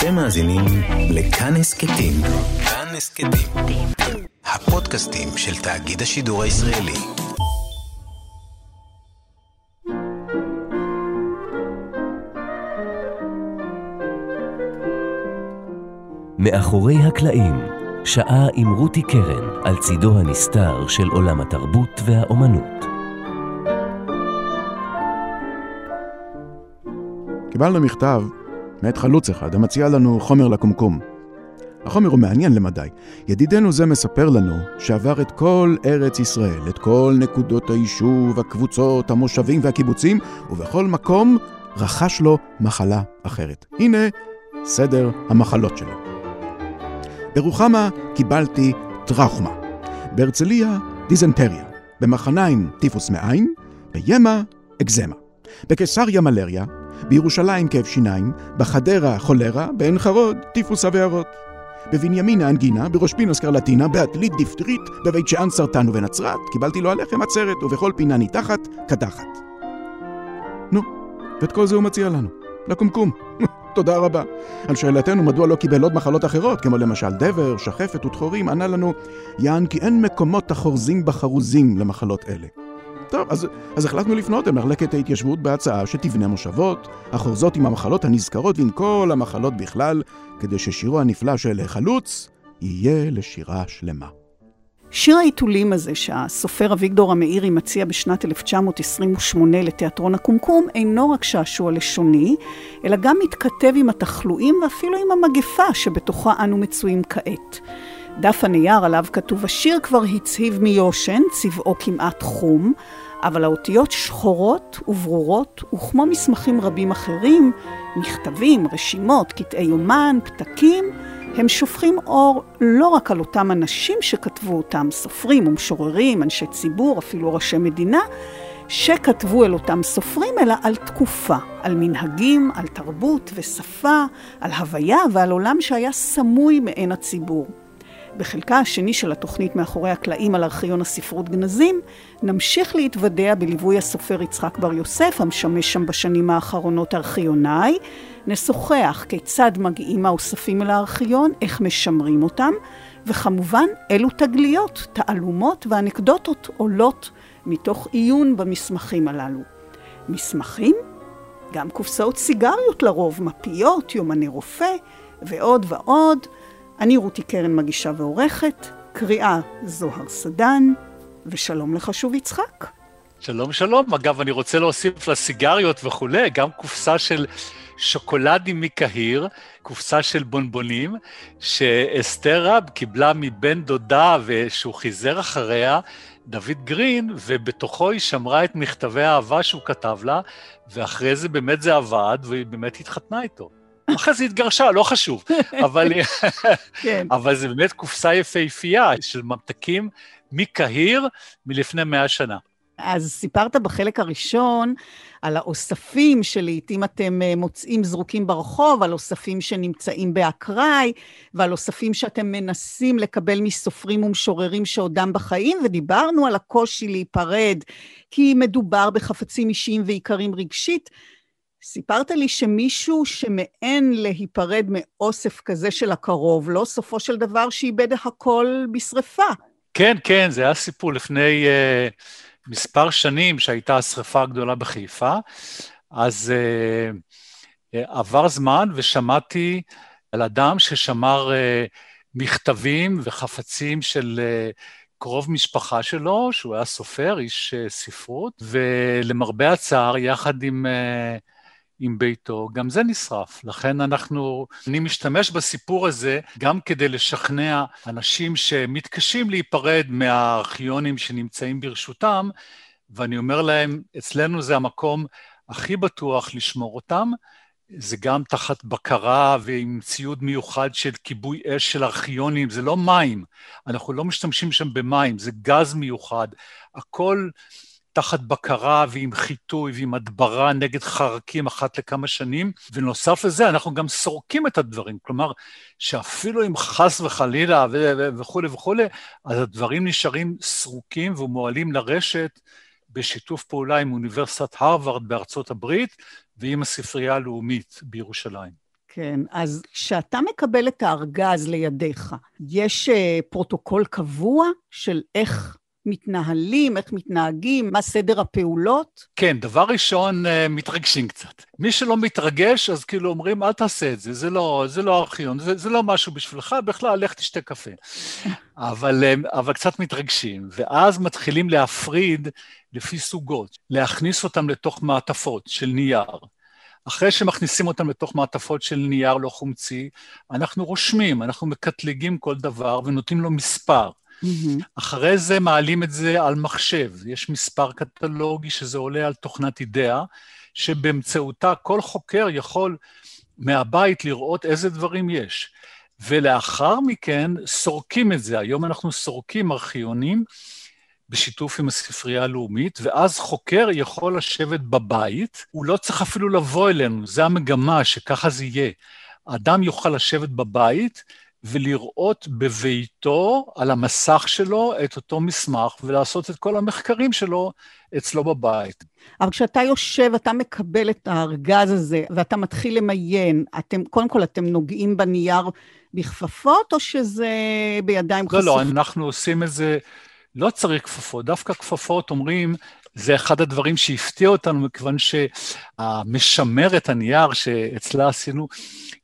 אתם מאזינים לכאן הסכתים. כאן הסכתים. הפודקאסטים של תאגיד השידור הישראלי. מאחורי הקלעים, שעה עם רותי קרן על צידו הנסתר של עולם התרבות והאומנות. קיבלנו מכתב מאת חלוץ אחד המציע לנו חומר לקומקום. החומר הוא מעניין למדי. ידידנו זה מספר לנו שעבר את כל ארץ ישראל, את כל נקודות היישוב, הקבוצות, המושבים והקיבוצים, ובכל מקום רכש לו מחלה אחרת. הנה סדר המחלות שלו. ברוחמה קיבלתי טראומה, בהרצליה דיזנטריה, במחניים טיפוס מעיים, בימה אקזמה, בקיסריה מלריה, בירושלים כאב שיניים, בחדרה חולרה, בעין חרוד טיפוס הבערות. בבנימינה אנגינה, בראש פינה סקרלטינה, בעתלית דיפטרית, בבית שאן סרטן ובנצרת, קיבלתי לו הלחם עצרת, ובכל פינה ניתחת, קדחת. נו, ואת כל זה הוא מציע לנו, לקומקום. תודה רבה. על שאלתנו מדוע לא קיבל עוד מחלות אחרות, כמו למשל דבר, שחפת ותחורים, ענה לנו, יען כי אין מקומות החורזים בחרוזים למחלות אלה. טוב, אז, אז החלטנו לפנות אל מחלקת ההתיישבות בהצעה שתבנה מושבות, החורזות עם המחלות הנזכרות ועם כל המחלות בכלל, כדי ששירו הנפלא של חלוץ יהיה לשירה שלמה. שיר העיתולים הזה שהסופר אביגדור המאירי מציע בשנת 1928 לתיאטרון הקומקום אינו רק שעשוע לשוני, אלא גם מתכתב עם התחלואים ואפילו עם המגפה שבתוכה אנו מצויים כעת. דף הנייר עליו כתוב השיר כבר הצהיב מיושן, צבעו כמעט חום, אבל האותיות שחורות וברורות, וכמו מסמכים רבים אחרים, מכתבים, רשימות, קטעי יומן, פתקים, הם שופכים אור לא רק על אותם אנשים שכתבו אותם, סופרים ומשוררים, אנשי ציבור, אפילו ראשי מדינה, שכתבו אל אותם סופרים, אלא על תקופה, על מנהגים, על תרבות ושפה, על הוויה ועל עולם שהיה סמוי מעין הציבור. בחלקה השני של התוכנית מאחורי הקלעים על ארכיון הספרות גנזים, נמשיך להתוודע בליווי הסופר יצחק בר יוסף, המשמש שם בשנים האחרונות ארכיונאי. נשוחח כיצד מגיעים האוספים אל הארכיון, איך משמרים אותם, וכמובן אילו תגליות, תעלומות ואנקדוטות עולות מתוך עיון במסמכים הללו. מסמכים? גם קופסאות סיגריות לרוב, מפיות, יומני רופא ועוד ועוד. אני רותי קרן מגישה ועורכת, קריאה זוהר סדן, ושלום לך שוב יצחק. שלום שלום, אגב אני רוצה להוסיף לסיגריות וכולי, גם קופסה של שוקולדים מקהיר, קופסה של בונבונים, שאסתר רב קיבלה מבן דודה ושהוא חיזר אחריה, דוד גרין, ובתוכו היא שמרה את מכתבי האהבה שהוא כתב לה, ואחרי זה באמת זה עבד, והיא באמת התחתנה איתו. אחרי זה התגרשה, לא חשוב. אבל, כן. אבל זה באמת קופסה יפהפייה של ממתקים מקהיר מלפני מאה שנה. אז סיפרת בחלק הראשון על האוספים שלעיתים אתם אה, מוצאים זרוקים ברחוב, על אוספים שנמצאים באקראי, ועל אוספים שאתם מנסים לקבל מסופרים ומשוררים שעודם בחיים, ודיברנו על הקושי להיפרד, כי מדובר בחפצים אישיים ועיקרים רגשית. סיפרת לי שמישהו שמעין להיפרד מאוסף כזה של הקרוב, לא סופו של דבר שאיבד הכל בשרפה. כן, כן, זה היה סיפור לפני uh, מספר שנים שהייתה השרפה הגדולה בחיפה, אז uh, uh, עבר זמן ושמעתי על אדם ששמר uh, מכתבים וחפצים של uh, קרוב משפחה שלו, שהוא היה סופר, איש ספרות, ולמרבה הצער, יחד עם... עם ביתו, גם זה נשרף. לכן אנחנו, אני משתמש בסיפור הזה גם כדי לשכנע אנשים שמתקשים להיפרד מהארכיונים שנמצאים ברשותם, ואני אומר להם, אצלנו זה המקום הכי בטוח לשמור אותם, זה גם תחת בקרה ועם ציוד מיוחד של כיבוי אש של ארכיונים, זה לא מים, אנחנו לא משתמשים שם במים, זה גז מיוחד, הכל תחת בקרה ועם חיטוי ועם הדברה נגד חרקים אחת לכמה שנים, ונוסף לזה אנחנו גם סורקים את הדברים, כלומר שאפילו אם חס וחלילה וכולי וכולי, אז הדברים נשארים סרוקים ומועלים לרשת בשיתוף פעולה עם אוניברסיטת הרווארד בארצות הברית ועם הספרייה הלאומית בירושלים. כן, אז כשאתה מקבל את הארגז לידיך, יש אה, פרוטוקול קבוע של איך מתנהלים, איך מתנהגים, מה סדר הפעולות? כן, דבר ראשון, אה, מתרגשים קצת. מי שלא מתרגש, אז כאילו אומרים, אל תעשה את זה, זה לא, זה לא ארכיון, זה, זה לא משהו בשבילך, בכלל, לך תשתה קפה. אבל, אה, אבל קצת מתרגשים, ואז מתחילים להפריד לפי סוגות, להכניס אותם לתוך מעטפות של נייר. אחרי שמכניסים אותם לתוך מעטפות של נייר לא חומצי, אנחנו רושמים, אנחנו מקטלגים כל דבר ונותנים לו מספר. Mm-hmm. אחרי זה מעלים את זה על מחשב. יש מספר קטלוגי שזה עולה על תוכנת אידאה, שבאמצעותה כל חוקר יכול מהבית לראות איזה דברים יש. ולאחר מכן סורקים את זה. היום אנחנו סורקים ארכיונים בשיתוף עם הספרייה הלאומית, ואז חוקר יכול לשבת בבית, הוא לא צריך אפילו לבוא אלינו, זה המגמה, שככה זה יהיה. אדם יוכל לשבת בבית, ולראות בביתו, על המסך שלו, את אותו מסמך, ולעשות את כל המחקרים שלו אצלו בבית. אבל כשאתה יושב, אתה מקבל את הארגז הזה, ואתה מתחיל למיין, אתם, קודם כל, אתם נוגעים בנייר בכפפות, או שזה בידיים חשופות? לא, לא, אנחנו עושים את זה, לא צריך כפפות, דווקא כפפות אומרים, זה אחד הדברים שהפתיע אותנו, מכיוון שהמשמרת הנייר שאצלה עשינו,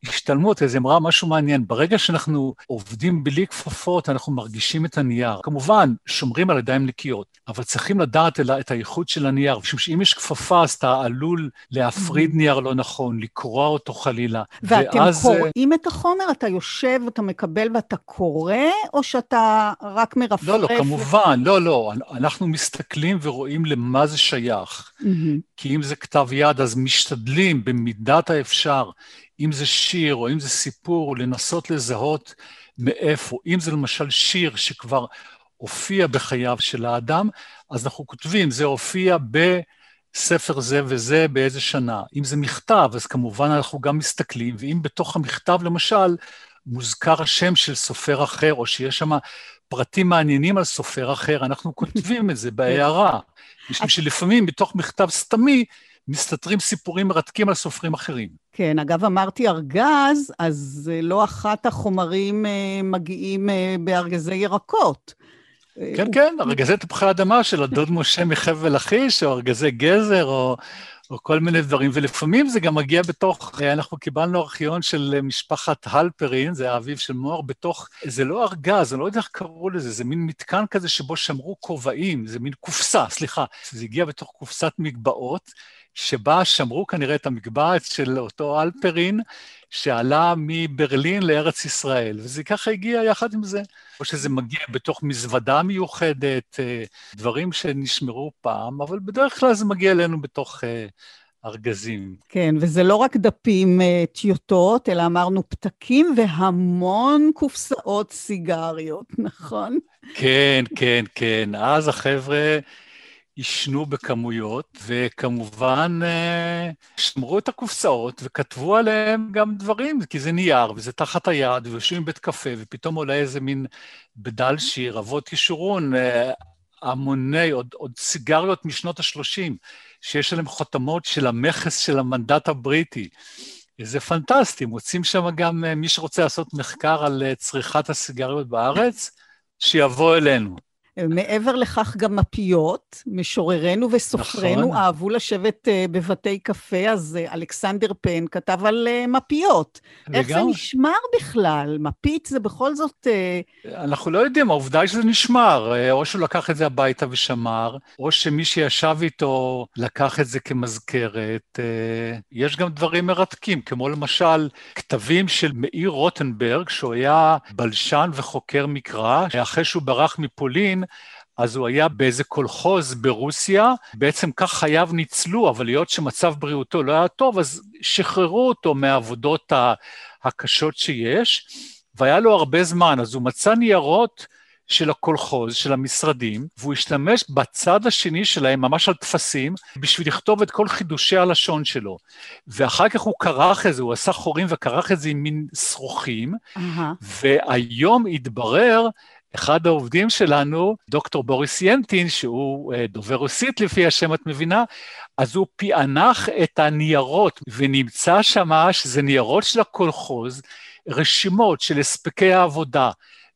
השתלמות, אז היא אמרה משהו מעניין. ברגע שאנחנו עובדים בלי כפפות, אנחנו מרגישים את הנייר. כמובן, שומרים על ידיים נקיות, אבל צריכים לדעת את האיכות של הנייר, משום שאם יש כפפה, אז אתה עלול להפריד mm-hmm. נייר לא נכון, לקרוע אותו חלילה. ואתם ואז... קוראים את החומר? אתה יושב, אתה מקבל ואתה קורא, או שאתה רק מרפרף? לא, לא, כמובן, לא, לא. אנחנו מסתכלים ורואים למה זה שייך. Mm-hmm. כי אם זה כתב יד, אז משתדלים במידת האפשר אם זה שיר או אם זה סיפור, לנסות לזהות מאיפה. אם זה למשל שיר שכבר הופיע בחייו של האדם, אז אנחנו כותבים, זה הופיע בספר זה וזה באיזה שנה. אם זה מכתב, אז כמובן אנחנו גם מסתכלים, ואם בתוך המכתב למשל מוזכר השם של סופר אחר, או שיש שם פרטים מעניינים על סופר אחר, אנחנו כותבים את זה בהערה. משום שלפעמים בתוך מכתב סתמי מסתתרים סיפורים מרתקים על סופרים אחרים. כן, אגב, אמרתי ארגז, אז לא אחת החומרים אה, מגיעים אה, בארגזי ירקות. כן, כן, ארגזי תפוחי אדמה של הדוד משה מחבל לכיש, או ארגזי גזר, או, או כל מיני דברים, ולפעמים זה גם מגיע בתוך, אה, אנחנו קיבלנו ארכיון של משפחת הלפרין, זה האביב של מור, בתוך, זה לא ארגז, אני לא יודע איך קראו לזה, זה מין מתקן כזה שבו שמרו כובעים, זה מין קופסה, סליחה, זה הגיע בתוך קופסת מגבעות, שבה שמרו כנראה את המגבעת של אותו אלפרין, שעלה מברלין לארץ ישראל, וזה ככה הגיע יחד עם זה. או שזה מגיע בתוך מזוודה מיוחדת, אה, דברים שנשמרו פעם, אבל בדרך כלל זה מגיע אלינו בתוך אה, ארגזים. כן, וזה לא רק דפים אה, טיוטות, אלא אמרנו פתקים והמון קופסאות סיגריות, נכון? כן, כן, כן. אז החבר'ה... עישנו בכמויות, וכמובן אה, שמרו את הקופסאות וכתבו עליהם גם דברים, כי זה נייר וזה תחת היד, ויושבים בית קפה, ופתאום עולה איזה מין בדל שיר, אבות ישורון, אה, המוני, עוד, עוד סיגריות משנות ה-30, שיש עליהם חותמות של המכס של המנדט הבריטי. זה פנטסטי, מוצאים שם גם אה, מי שרוצה לעשות מחקר על צריכת הסיגריות בארץ, שיבוא אלינו. מעבר לכך גם מפיות, משוררנו וסופרנו נכון. אהבו לשבת uh, בבתי קפה, אז uh, אלכסנדר פן כתב על uh, מפיות. איך זה נשמר בכלל? מפית זה בכל זאת... אנחנו לא יודעים, העובדה היא שזה נשמר. או שהוא לקח את זה הביתה ושמר, או שמי שישב איתו לקח את זה כמזכרת. יש גם דברים מרתקים, כמו למשל כתבים של מאיר רוטנברג, שהוא היה בלשן וחוקר מקרא, אחרי שהוא ברח מפולין, אז הוא היה באיזה קולחוז ברוסיה, בעצם כך חייו ניצלו, אבל היות שמצב בריאותו לא היה טוב, אז שחררו אותו מהעבודות הקשות שיש, והיה לו הרבה זמן, אז הוא מצא ניירות של הקולחוז, של המשרדים, והוא השתמש בצד השני שלהם, ממש על טפסים, בשביל לכתוב את כל חידושי הלשון שלו. ואחר כך הוא כרך את זה, הוא עשה חורים וכרך את זה עם מין שרוכים, uh-huh. והיום התברר אחד העובדים שלנו, דוקטור בוריס ינטין, שהוא אה, דובר רוסית לפי השם את מבינה, אז הוא פענח את הניירות, ונמצא שמה שזה ניירות של הקולחוז, רשימות של הספקי העבודה,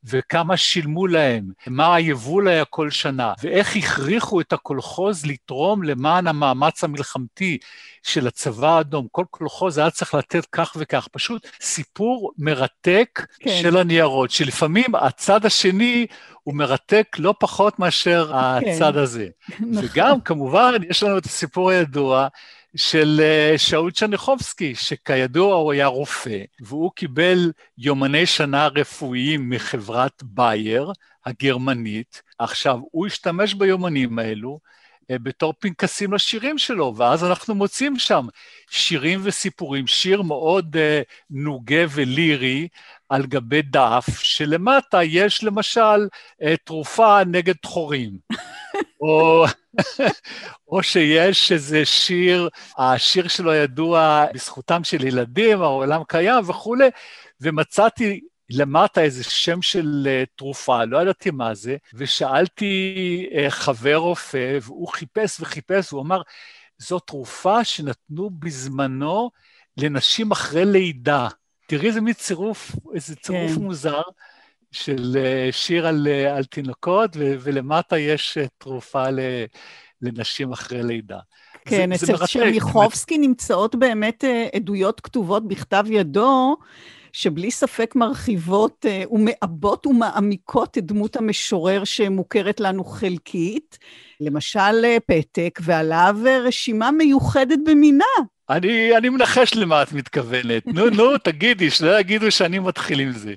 וכמה שילמו להם, מה היבול היה כל שנה, ואיך הכריחו את הקולחוז לתרום למען המאמץ המלחמתי של הצבא האדום. כל קולחוז היה צריך לתת כך וכך. פשוט סיפור מרתק כן. של הניירות, שלפעמים הצד השני הוא מרתק לא פחות מאשר כן. הצד הזה. נכון. וגם, כמובן, יש לנו את הסיפור הידוע של אה, שאול צ'ניחובסקי, שכידוע הוא היה רופא, והוא קיבל יומני שנה רפואיים מחברת בייר הגרמנית. עכשיו, הוא השתמש ביומנים האלו אה, בתור פנקסים לשירים שלו, ואז אנחנו מוצאים שם שירים וסיפורים, שיר מאוד uh, נוגה ולירי על גבי דף, שלמטה יש למשל uh, תרופה נגד דחורים. או, או שיש איזה שיר, השיר שלו ידוע בזכותם של ילדים, העולם קיים וכולי, ומצאתי למטה איזה שם של uh, תרופה, לא ידעתי מה זה, ושאלתי uh, חבר רופא, והוא חיפש וחיפש, הוא אמר, זו תרופה שנתנו בזמנו לנשים אחרי לידה. תראי איזה מין צירוף, איזה צירוף כן. מוזר. של uh, שיר על, uh, על תינוקות, ו- ולמטה יש uh, תרופה לנשים אחרי לידה. כן, אצל צ'רניחובסקי נמצאות באמת עדויות כתובות בכתב ידו, שבלי ספק מרחיבות ומעבות ומעמיקות את דמות המשורר שמוכרת לנו חלקית. למשל, פתק, ועליו רשימה מיוחדת במינה. אני, אני מנחש למה את מתכוונת. נו, נו, תגידי, שלא יגידו שאני מתחיל עם זה.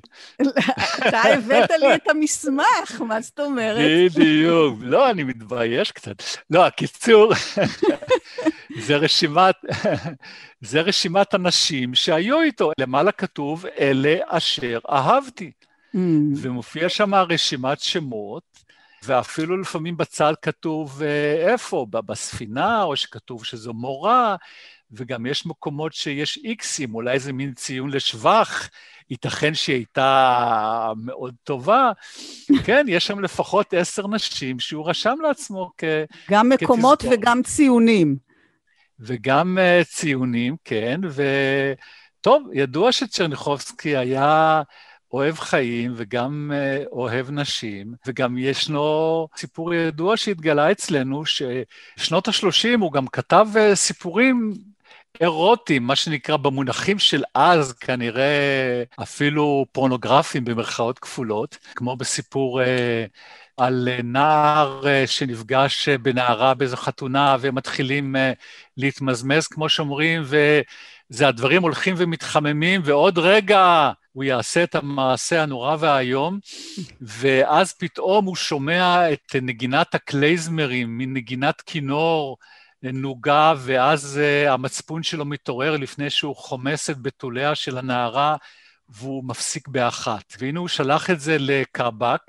אתה הבאת לי את המסמך, מה זאת אומרת? בדיוק. לא, אני מתבייש קצת. לא, הקיצור, זה רשימת, זה רשימת אנשים שהיו איתו. למעלה כתוב, אלה אשר אהבתי. Mm. ומופיע שם רשימת שמות, ואפילו לפעמים בצד כתוב אה, איפה, בספינה, או שכתוב שזו מורה, וגם יש מקומות שיש איקסים, אולי זה מין ציון לשבח, ייתכן שהיא הייתה מאוד טובה. כן, יש שם לפחות עשר נשים שהוא רשם לעצמו כ... גם מקומות כתזכור. וגם ציונים. וגם uh, ציונים, כן, וטוב, ידוע שצ'רניחובסקי היה אוהב חיים וגם uh, אוהב נשים, וגם ישנו סיפור ידוע שהתגלה אצלנו, ששנות ה-30 הוא גם כתב uh, סיפורים אירוטיים, מה שנקרא במונחים של אז, כנראה אפילו פורנוגרפיים במרכאות כפולות, כמו בסיפור אה, על נער אה, שנפגש אה, בנערה באיזו חתונה והם מתחילים להתמזמז, כמו שאומרים, וזה הדברים הולכים ומתחממים, ועוד רגע הוא יעשה את המעשה הנורא והאיום, ואז פתאום הוא שומע את נגינת הקלייזמרים, מין נגינת כינור, נוגה, ואז uh, המצפון שלו מתעורר לפני שהוא חומס את בתוליה של הנערה, והוא מפסיק באחת. והנה הוא שלח את זה לקבק,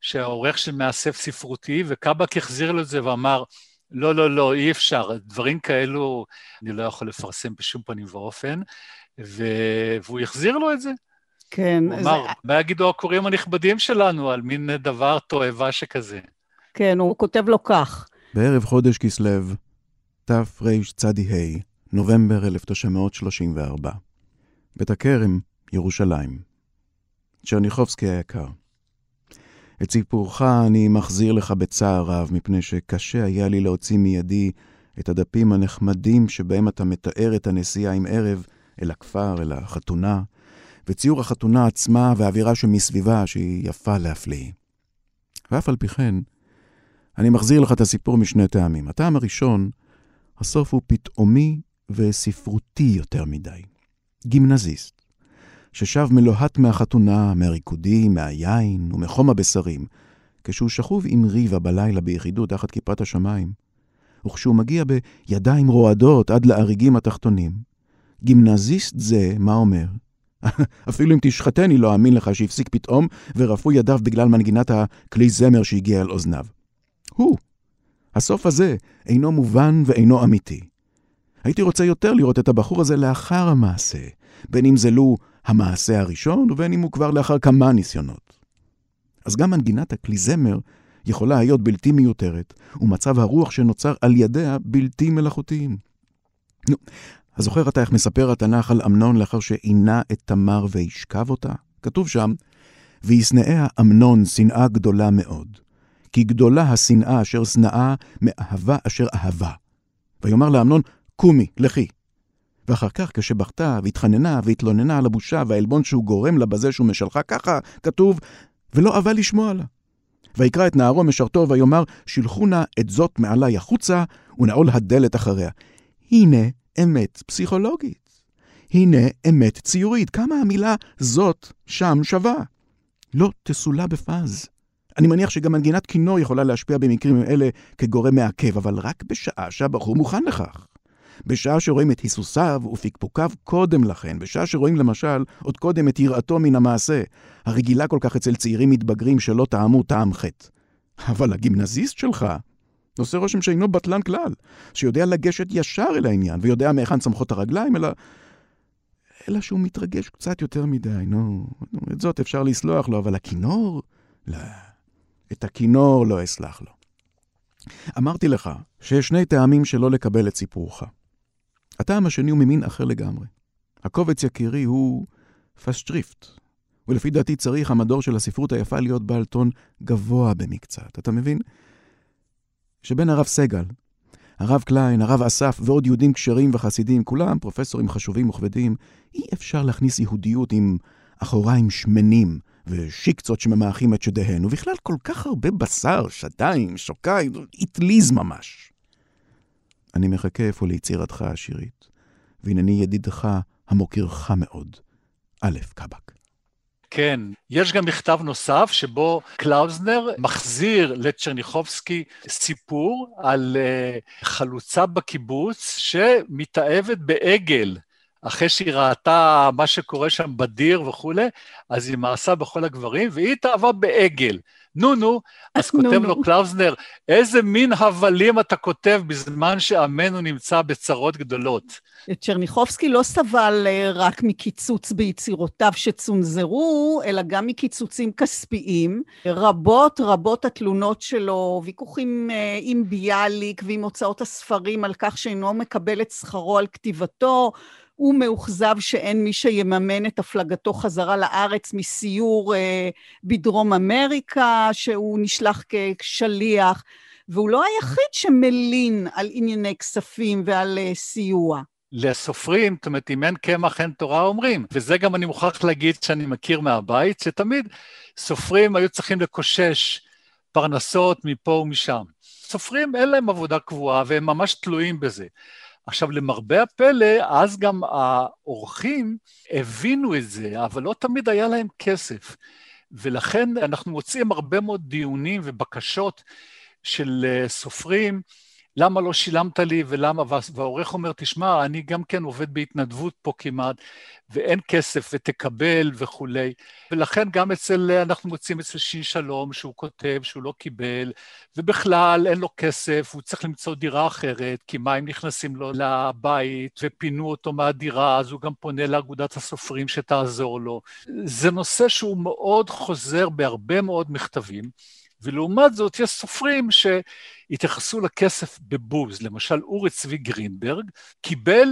שהעורך של מאסף ספרותי, וקבק החזיר לו את זה ואמר, לא, לא, לא, אי אפשר, דברים כאלו אני לא יכול לפרסם בשום פנים ואופן, ו... והוא החזיר לו את זה. כן. הוא אמר, זה... מה יגידו הקוראים הנכבדים שלנו על מין דבר תועבה שכזה? כן, הוא כותב לו כך. בערב חודש כסלו, תרצ"ה, נובמבר 1934. בית הכרם, ירושלים. צ'רניחובסקי היקר, את סיפורך אני מחזיר לך בצער רב, מפני שקשה היה לי להוציא מידי את הדפים הנחמדים שבהם אתה מתאר את הנסיעה עם ערב אל הכפר, אל החתונה, וציור החתונה עצמה והאווירה שמסביבה, שהיא יפה להפליא. ואף על פי כן, אני מחזיר לך את הסיפור משני טעמים. הטעם הראשון, הסוף הוא פתאומי וספרותי יותר מדי. גימנזיסט, ששב מלוהט מהחתונה, מהריקודים, מהיין ומחום הבשרים, כשהוא שכוב עם ריבה בלילה ביחידות תחת כיפת השמיים, וכשהוא מגיע בידיים רועדות עד לאריגים התחתונים. גימנזיסט זה, מה אומר? אפילו אם תשחטני, לא אאמין לך שהפסיק פתאום ורפו ידיו בגלל מנגינת הכלי זמר שהגיע אל אוזניו. הוא, הסוף הזה אינו מובן ואינו אמיתי. הייתי רוצה יותר לראות את הבחור הזה לאחר המעשה, בין אם זה לו המעשה הראשון ובין אם הוא כבר לאחר כמה ניסיונות. אז גם מנגינת הקליזמר יכולה להיות בלתי מיותרת, ומצב הרוח שנוצר על ידיה בלתי מלאכותיים. נו, אז זוכר אתה איך מספר התנ"ך על אמנון לאחר שעינה את תמר וישכב אותה? כתוב שם, וישנאיה אמנון שנאה גדולה מאוד. כי גדולה השנאה אשר שנאה מאהבה אשר אהבה. ויאמר לאמנון, קומי, לכי. ואחר כך, כשבכתה והתחננה והתלוננה על הבושה והעלבון שהוא גורם לה בזה שהוא משלחה ככה, כתוב, ולא אהבה לשמוע לה. ויקרא את נערו משרתו ויאמר, שילחו נא את זאת מעלי החוצה, ונעול הדלת אחריה. הנה אמת פסיכולוגית. הנה אמת ציורית. כמה המילה זאת שם שווה. לא תסולא בפז. אני מניח שגם מנגינת כינור יכולה להשפיע במקרים אלה כגורם מעכב, אבל רק בשעה שהבחור מוכן לכך. בשעה שרואים את היסוסיו ופקפוקיו קודם לכן, בשעה שרואים למשל עוד קודם את יראתו מן המעשה, הרגילה כל כך אצל צעירים מתבגרים שלא טעמו טעם חטא. אבל הגימנזיסט שלך עושה רושם שאינו בטלן כלל, שיודע לגשת ישר אל העניין, ויודע מהיכן צמחות הרגליים, אלא... אלא שהוא מתרגש קצת יותר מדי, נו, את זאת אפשר לסלוח לו, אבל הכינור? לא. את הכינור לא אסלח לו. אמרתי לך שיש שני טעמים שלא לקבל את סיפורך. הטעם השני הוא ממין אחר לגמרי. הקובץ יקירי הוא Festschrift, ולפי דעתי צריך המדור של הספרות היפה להיות בעל טון גבוה במקצת. אתה מבין? שבין הרב סגל, הרב קליין, הרב אסף ועוד יהודים כשרים וחסידים, כולם פרופסורים חשובים וכבדים, אי אפשר להכניס יהודיות עם אחוריים שמנים ושיקצות שממעכים את שדיהן, ובכלל כל כך הרבה בשר, שדיים, שוקיים, אטליז ממש. אני מחכה איפה ליצירתך השירית, והנני ידידך המוקירך מאוד, א' קבק. כן, יש גם מכתב נוסף שבו קלאוזנר מחזיר לצ'רניחובסקי סיפור על uh, חלוצה בקיבוץ שמתאהבת בעגל. אחרי שהיא ראתה מה שקורה שם בדיר וכולי, אז היא מעשה בכל הגברים, והיא התאהבה בעגל. נו נו, אז כותב לו קלאוזנר, איזה מין הבלים אתה כותב בזמן שעמנו נמצא בצרות גדולות. צ'רניחובסקי לא סבל אה, רק מקיצוץ ביצירותיו שצונזרו, אלא גם מקיצוצים כספיים. רבות רבות התלונות שלו, ויכוחים אה, עם ביאליק ועם הוצאות הספרים על כך שאינו מקבל את שכרו על כתיבתו, הוא מאוכזב שאין מי שיממן את הפלגתו חזרה לארץ מסיור אה, בדרום אמריקה, שהוא נשלח כשליח, והוא לא היחיד שמלין על ענייני כספים ועל אה, סיוע. לסופרים, זאת אומרת, אם אין קמח אין תורה אומרים. וזה גם אני מוכרח להגיד שאני מכיר מהבית, שתמיד סופרים היו צריכים לקושש פרנסות מפה ומשם. סופרים אין להם עבודה קבועה והם ממש תלויים בזה. עכשיו, למרבה הפלא, אז גם האורחים הבינו את זה, אבל לא תמיד היה להם כסף. ולכן אנחנו מוצאים הרבה מאוד דיונים ובקשות של אה, סופרים למה לא שילמת לי ולמה, והעורך אומר, תשמע, אני גם כן עובד בהתנדבות פה כמעט, ואין כסף ותקבל וכולי. ולכן גם אצל, אנחנו מוצאים אצל שין שלום, שהוא כותב שהוא לא קיבל, ובכלל אין לו כסף, הוא צריך למצוא דירה אחרת, כי מים נכנסים לו לבית, ופינו אותו מהדירה, אז הוא גם פונה לאגודת הסופרים שתעזור לו. זה נושא שהוא מאוד חוזר בהרבה מאוד מכתבים. ולעומת זאת יש סופרים שהתייחסו לכסף בבוז. למשל, אורי צבי גרינברג קיבל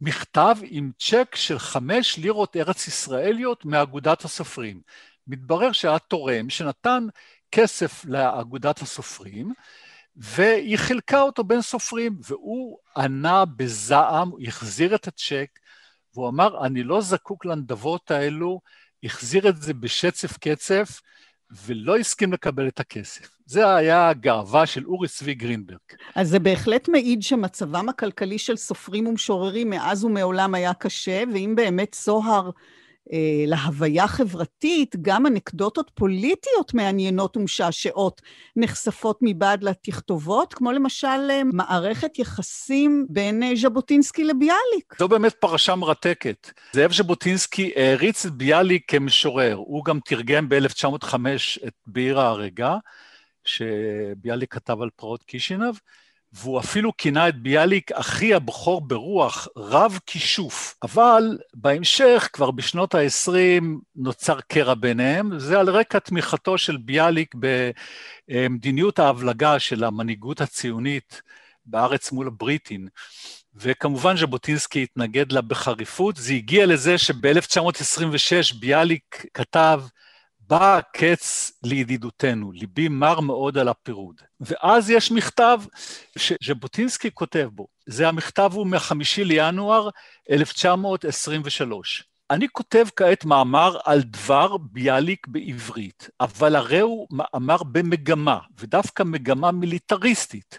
מכתב עם צ'ק של חמש לירות ארץ ישראליות מאגודת הסופרים. מתברר שהיה תורם שנתן כסף לאגודת הסופרים, והיא חילקה אותו בין סופרים, והוא ענה בזעם, החזיר את הצ'ק, והוא אמר, אני לא זקוק לנדבות האלו, החזיר את זה בשצף קצף, ולא הסכים לקבל את הכסף. זה היה הגאווה של אורי צבי גרינברג. אז זה בהחלט מעיד שמצבם הכלכלי של סופרים ומשוררים מאז ומעולם היה קשה, ואם באמת זוהר אה, להוויה חברתית, גם אנקדוטות פוליטיות מעניינות ומשעשעות נחשפות מבעד לתכתובות, כמו למשל אה, מערכת יחסים בין אה, ז'בוטינסקי לביאליק. זו באמת פרשה מרתקת. זאב ז'בוטינסקי העריץ את ביאליק כמשורר. הוא גם תרגם ב-1905 את בעיר ההרגה, שביאליק כתב על פרעות קישינב, והוא אפילו כינה את ביאליק אחי הבכור ברוח, רב כישוף. אבל בהמשך, כבר בשנות ה-20, נוצר קרע ביניהם, זה על רקע תמיכתו של ביאליק במדיניות ההבלגה של המנהיגות הציונית בארץ מול הבריטים. וכמובן ז'בוטינסקי התנגד לה בחריפות. זה הגיע לזה שב-1926 ביאליק כתב, בא הקץ לידידותנו, ליבי מר מאוד על הפירוד. ואז יש מכתב שז'בוטינסקי כותב בו, זה המכתב הוא מחמישי לינואר 1923. אני כותב כעת מאמר על דבר ביאליק בעברית, אבל הרי הוא מאמר במגמה, ודווקא מגמה מיליטריסטית,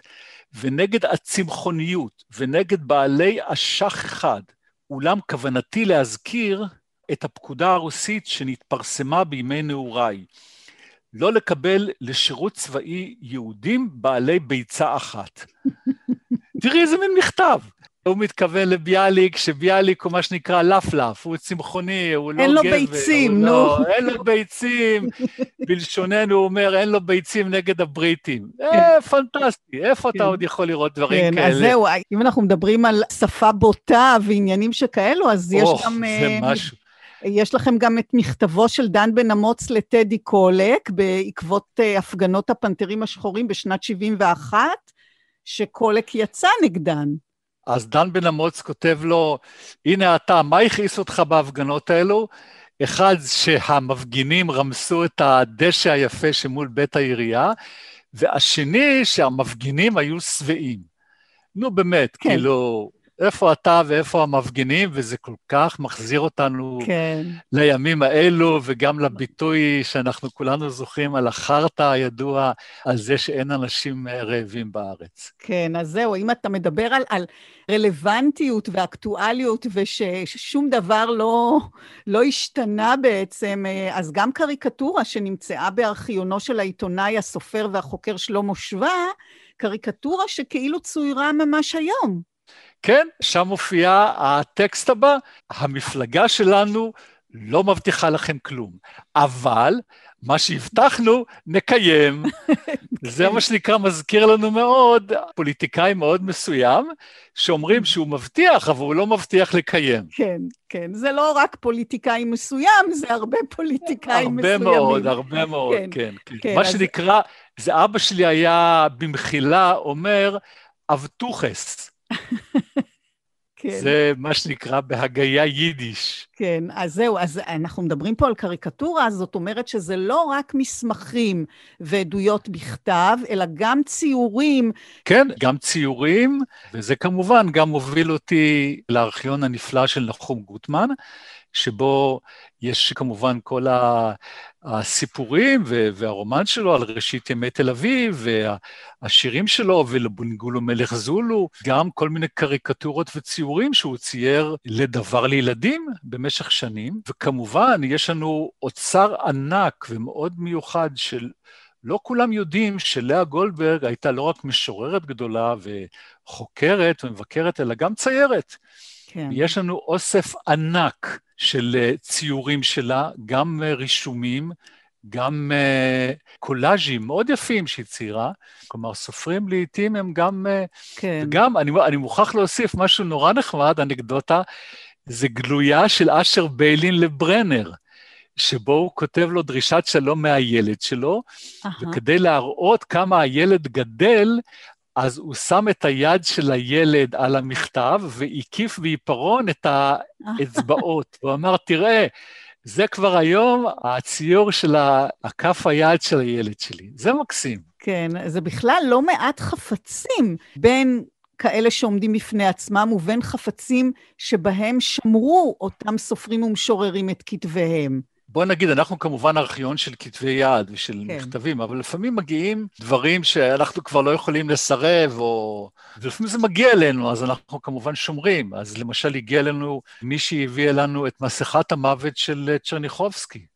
ונגד הצמחוניות, ונגד בעלי אשך אחד. אולם כוונתי להזכיר את הפקודה הרוסית שנתפרסמה בימי נעוריי, לא לקבל לשירות צבאי יהודים בעלי ביצה אחת. תראי איזה מין מכתב. הוא מתכוון לביאליק, שביאליק הוא מה שנקרא לפלף, הוא צמחוני, הוא לא גבר. אין לו ביצים, נו. לא, אין לו ביצים, בלשוננו הוא אומר, אין לו ביצים נגד הבריטים. כן. אה, פנטסטי, איפה אתה כן. עוד יכול לראות דברים כן, כאלה? אז זהו, אם אנחנו מדברים על שפה בוטה ועניינים שכאלו, אז יש גם... זה אה, משהו. יש לכם גם את מכתבו של דן בן אמוץ לטדי קולק, בעקבות אה, הפגנות הפנתרים השחורים בשנת 71, שקולק יצא נגדן. אז דן בן אמוץ כותב לו, הנה אתה, מה הכעיס אותך בהפגנות האלו? אחד, שהמפגינים רמסו את הדשא היפה שמול בית העירייה, והשני, שהמפגינים היו שבעים. נו באמת, כן. כאילו, איפה אתה ואיפה המפגינים, וזה כל כך מחזיר אותנו כן. לימים האלו, וגם לביטוי שאנחנו כולנו זוכרים על החרטא הידוע, על זה שאין אנשים רעבים בארץ. כן, אז זהו, אם אתה מדבר על, על רלוונטיות ואקטואליות, וששום דבר לא, לא השתנה בעצם, אז גם קריקטורה שנמצאה בארכיונו של העיתונאי, הסופר והחוקר שלמה שווה, קריקטורה שכאילו צוירה ממש היום. כן, שם מופיע הטקסט הבא, המפלגה שלנו לא מבטיחה לכם כלום, אבל מה שהבטחנו, נקיים. זה מה שנקרא, מזכיר לנו מאוד, פוליטיקאי מאוד מסוים, שאומרים שהוא מבטיח, אבל הוא לא מבטיח לקיים. כן, כן. זה לא רק פוליטיקאי מסוים, זה הרבה פוליטיקאים מסוימים. הרבה מאוד, הרבה מאוד, כן. כן, כן. כן מה אז... שנקרא, זה אבא שלי היה במחילה אומר, אבטוחס. כן. זה מה שנקרא בהגייה יידיש. כן, אז זהו, אז אנחנו מדברים פה על קריקטורה, זאת אומרת שזה לא רק מסמכים ועדויות בכתב, אלא גם ציורים. כן, גם ציורים, וזה כמובן גם מוביל אותי לארכיון הנפלא של נחום גוטמן, שבו יש כמובן כל הסיפורים והרומן שלו על ראשית ימי תל אביב, והשירים שלו, ולבונגולו מלך זולו, גם כל מיני קריקטורות וציורים שהוא צייר לדבר לילדים במשך שנים, וכמובן יש לנו אוצר ענק ומאוד מיוחד של... לא כולם יודעים שלאה גולדברג הייתה לא רק משוררת גדולה וחוקרת ומבקרת, אלא גם ציירת. כן. יש לנו אוסף ענק של אה, ציורים שלה, גם אה, רישומים, גם uh, קולאז'ים מאוד יפים שהיא ציירה. כלומר, סופרים לעיתים הם גם... כן. וגם, אני, אני מוכרח להוסיף משהו נורא נחמד, אנקדוטה, זה גלויה של אשר ביילין לברנר. שבו הוא כותב לו דרישת שלום מהילד שלו, uh-huh. וכדי להראות כמה הילד גדל, אז הוא שם את היד של הילד על המכתב והקיף בעיפרון את האצבעות. הוא אמר, תראה, זה כבר היום הציור של הכף היד של הילד שלי. זה מקסים. כן, זה בכלל לא מעט חפצים בין כאלה שעומדים בפני עצמם ובין חפצים שבהם שמרו אותם סופרים ומשוררים את כתביהם. בוא נגיד, אנחנו כמובן ארכיון של כתבי יד ושל כן. מכתבים, אבל לפעמים מגיעים דברים שאנחנו כבר לא יכולים לסרב, או... ולפעמים זה מגיע אלינו, אז אנחנו כמובן שומרים. אז למשל הגיע אלינו מי שהביא אלינו את מסכת המוות של צ'רניחובסקי.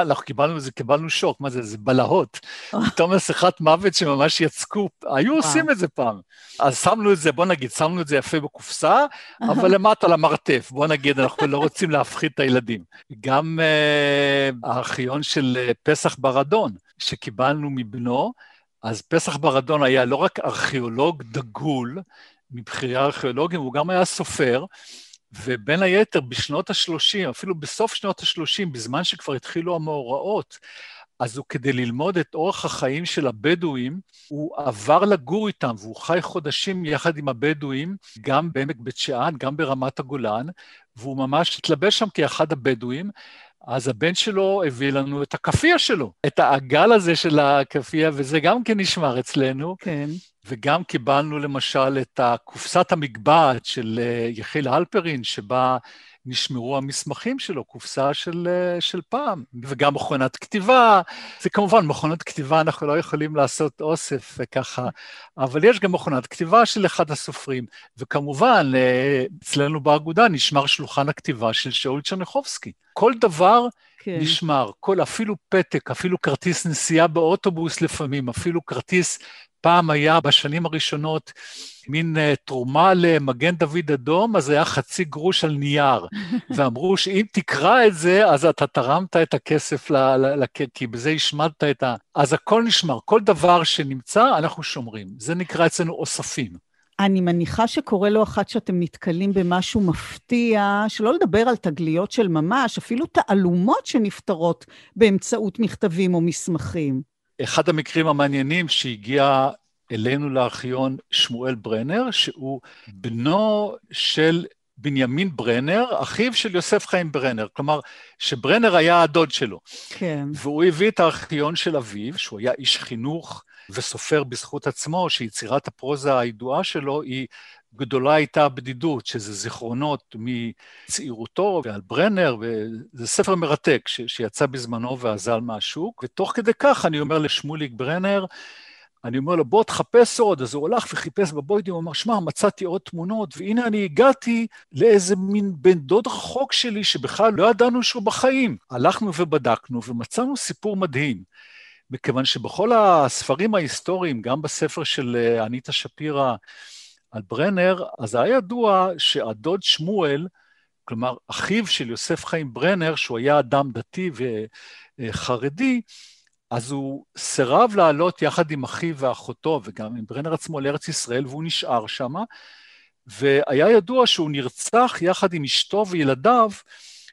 אנחנו קיבלנו זה, קיבלנו שוק, מה זה, זה בלהות. פתאום מסכת מוות שממש יצקו, היו עושים את זה פעם. אז שמנו את זה, בוא נגיד, שמנו את זה יפה בקופסה, אבל למטה למרתף, בוא נגיד, אנחנו לא רוצים להפחיד את הילדים. גם uh, הארכיון של uh, פסח ברדון, שקיבלנו מבנו, אז פסח ברדון היה לא רק ארכיאולוג דגול, מבכירי הארכיאולוגים, הוא גם היה סופר, ובין היתר בשנות ה-30, אפילו בסוף שנות ה-30, בזמן שכבר התחילו המאורעות, אז הוא כדי ללמוד את אורח החיים של הבדואים, הוא עבר לגור איתם, והוא חי חודשים יחד עם הבדואים, גם בעמק בית שאן, גם ברמת הגולן, והוא ממש התלבש שם כאחד הבדואים. אז הבן שלו הביא לנו את הכאפיה שלו, את העגל הזה של הכאפיה, וזה גם כן נשמר אצלנו. כן. וגם קיבלנו למשל את קופסת המגבעת של אה, יחיל הלפרין, שבה נשמרו המסמכים שלו, קופסה של, אה, של פעם, וגם מכונת כתיבה. זה כמובן, מכונת כתיבה אנחנו לא יכולים לעשות אוסף וככה, אבל יש גם מכונת כתיבה של אחד הסופרים, וכמובן, אה, אצלנו באגודה נשמר שלוחן הכתיבה של שאול צ'רניחובסקי. כל דבר כן. נשמר, כל, אפילו פתק, אפילו כרטיס נסיעה באוטובוס לפעמים, אפילו כרטיס פעם היה בשנים הראשונות מין uh, תרומה למגן דוד אדום, אז היה חצי גרוש על נייר. ואמרו שאם תקרא את זה, אז אתה תרמת את הכסף, ל, ל, ל, כי בזה השמדת את ה... אז הכל נשמר, כל דבר שנמצא, אנחנו שומרים. זה נקרא אצלנו אוספים. אני מניחה שקורה לא אחת שאתם נתקלים במשהו מפתיע, שלא לדבר על תגליות של ממש, אפילו תעלומות שנפתרות באמצעות מכתבים או מסמכים. אחד המקרים המעניינים שהגיע אלינו לארכיון שמואל ברנר, שהוא בנו של בנימין ברנר, אחיו של יוסף חיים ברנר. כלומר, שברנר היה הדוד שלו. כן. והוא הביא את הארכיון של אביו, שהוא היה איש חינוך וסופר בזכות עצמו, שיצירת הפרוזה הידועה שלו היא גדולה הייתה הבדידות, שזה זיכרונות מצעירותו ועל ברנר, וזה ספר מרתק ש, שיצא בזמנו ואזל מהשוק, ותוך כדי כך אני אומר לשמוליק ברנר, אני אומר לו, בוא תחפש עוד, אז הוא הלך וחיפש בבוידים, הוא אמר, שמע, מצאתי עוד תמונות, והנה אני הגעתי לאיזה מין בן דוד רחוק שלי, שבכלל לא ידענו שהוא בחיים. הלכנו ובדקנו, ומצאנו סיפור מדהים. מכיוון שבכל הספרים ההיסטוריים, גם בספר של אה, אניטה שפירא, על ברנר, אז היה ידוע שהדוד שמואל, כלומר, אחיו של יוסף חיים ברנר, שהוא היה אדם דתי וחרדי, אז הוא סירב לעלות יחד עם אחיו ואחותו, וגם עם ברנר עצמו לארץ ישראל, והוא נשאר שם, והיה ידוע שהוא נרצח יחד עם אשתו וילדיו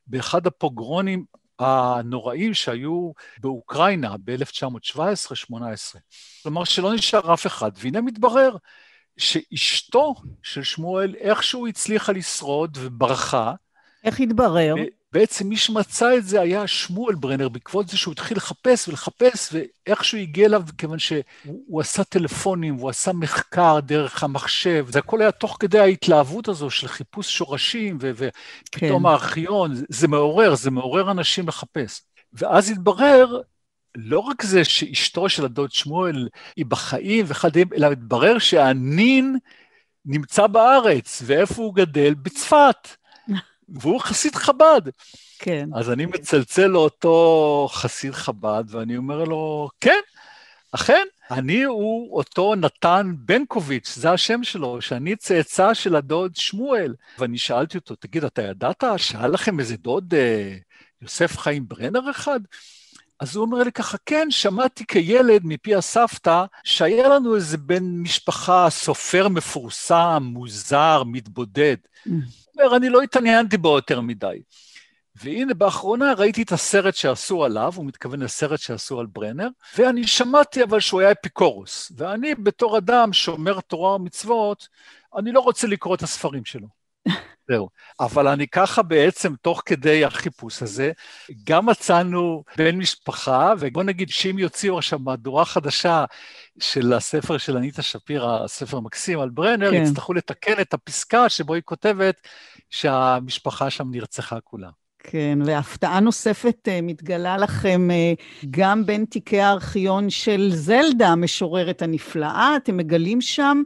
באחד הפוגרונים הנוראים שהיו באוקראינה ב-1917-18. כלומר, שלא נשאר אף אחד, והנה מתברר שאשתו של שמואל איכשהו הצליחה לשרוד וברחה. איך התברר? בעצם מי שמצא את זה היה שמואל ברנר, בעקבות זה שהוא התחיל לחפש ולחפש, ואיכשהו הגיע אליו, כיוון שהוא עשה טלפונים, הוא עשה מחקר דרך המחשב, זה הכל היה תוך כדי ההתלהבות הזו של חיפוש שורשים, ופתאום כן. הארכיון, זה מעורר, זה מעורר אנשים לחפש. ואז התברר לא רק זה שאשתו של הדוד שמואל היא בחיים וכדומה, אלא מתברר שהנין נמצא בארץ, ואיפה הוא גדל? בצפת. והוא חסיד חב"ד. כן. אז אני מצלצל לאותו חסיד חב"ד, ואני אומר לו, כן, אכן, אני הוא אותו נתן בנקוביץ', זה השם שלו, שאני צאצא של הדוד שמואל. ואני שאלתי אותו, תגיד, אתה ידעת? שאל לכם איזה דוד אה, יוסף חיים ברנר אחד? אז הוא אומר לי ככה, כן, שמעתי כילד מפי הסבתא שהיה לנו איזה בן משפחה, סופר מפורסם, מוזר, מתבודד. Mm. הוא אומר, אני לא התעניינתי בו יותר מדי. והנה, באחרונה ראיתי את הסרט שעשו עליו, הוא מתכוון לסרט שעשו על ברנר, ואני שמעתי אבל שהוא היה אפיקורוס. ואני, בתור אדם שומר תורה ומצוות, אני לא רוצה לקרוא את הספרים שלו. זהו. אבל אני ככה בעצם, תוך כדי החיפוש הזה, גם מצאנו בן משפחה, ובוא נגיד שאם יוציאו עכשיו מהדורה חדשה של הספר של אניטה שפירא, הספר מקסים על ברנר, כן. יצטרכו לתקן את הפסקה שבו היא כותבת שהמשפחה שם נרצחה כולה. כן, והפתעה נוספת uh, מתגלה לכם uh, גם בין תיקי הארכיון של זלדה, המשוררת הנפלאה, אתם מגלים שם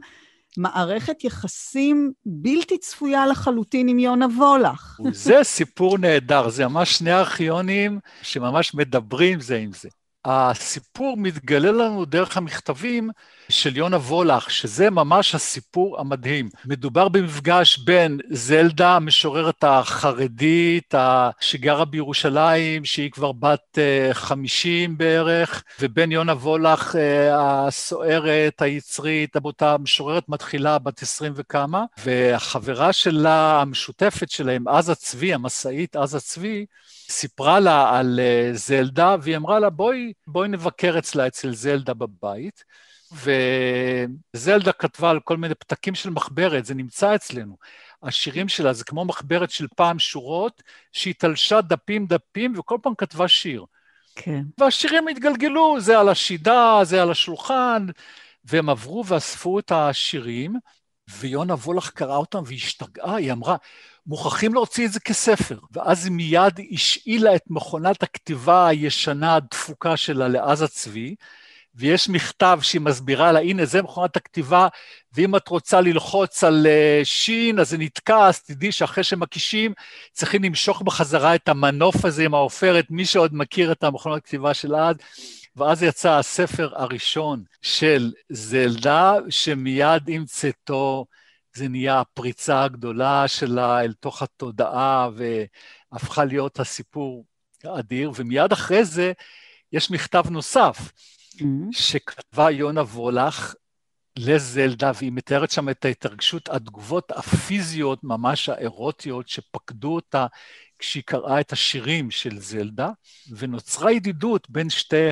מערכת יחסים בלתי צפויה לחלוטין עם יונה וולך. זה סיפור נהדר, זה ממש שני ארכיונים שממש מדברים זה עם זה. הסיפור מתגלה לנו דרך המכתבים של יונה וולך, שזה ממש הסיפור המדהים. מדובר במפגש בין זלדה, המשוררת החרדית, שגרה בירושלים, שהיא כבר בת 50 אה, בערך, ובין יונה וולך, אה, הסוערת, היצרית, אותה משוררת מתחילה, בת 20 וכמה, והחברה שלה, המשותפת שלהם, עזה צבי, המשאית עזה צבי, סיפרה לה על אה, זלדה, והיא אמרה לה, בואי, בואי נבקר אצלה, אצל זלדה בבית. וזלדה כתבה על כל מיני פתקים של מחברת, זה נמצא אצלנו. השירים שלה זה כמו מחברת של פעם שורות, שהיא תלשה דפים דפים וכל פעם כתבה שיר. כן. והשירים התגלגלו, זה על השידה, זה על השולחן, והם עברו ואספו את השירים, ויונה וולך קראה אותם והשתגעה, היא אמרה, מוכרחים להוציא את זה כספר. ואז היא מיד השאילה את מכונת הכתיבה הישנה הדפוקה שלה לעזה צבי, ויש מכתב שהיא מסבירה לה, הנה, זה מכונת הכתיבה, ואם את רוצה ללחוץ על uh, שין, אז זה נתקע, אז תדעי שאחרי שמקישים, צריכים למשוך בחזרה את המנוף הזה עם העופרת, מי שעוד מכיר את המכונת הכתיבה של אז. ואז יצא הספר הראשון של זלדה, שמיד עם צאתו זה נהיה הפריצה הגדולה שלה אל תוך התודעה, והפכה להיות הסיפור האדיר, ומיד אחרי זה יש מכתב נוסף, mm-hmm. שכתבה יונה וולך לזלדה, והיא מתארת שם את ההתרגשות, התגובות הפיזיות, ממש האירוטיות, שפקדו אותה כשהיא קראה את השירים של זלדה, ונוצרה ידידות בין שתי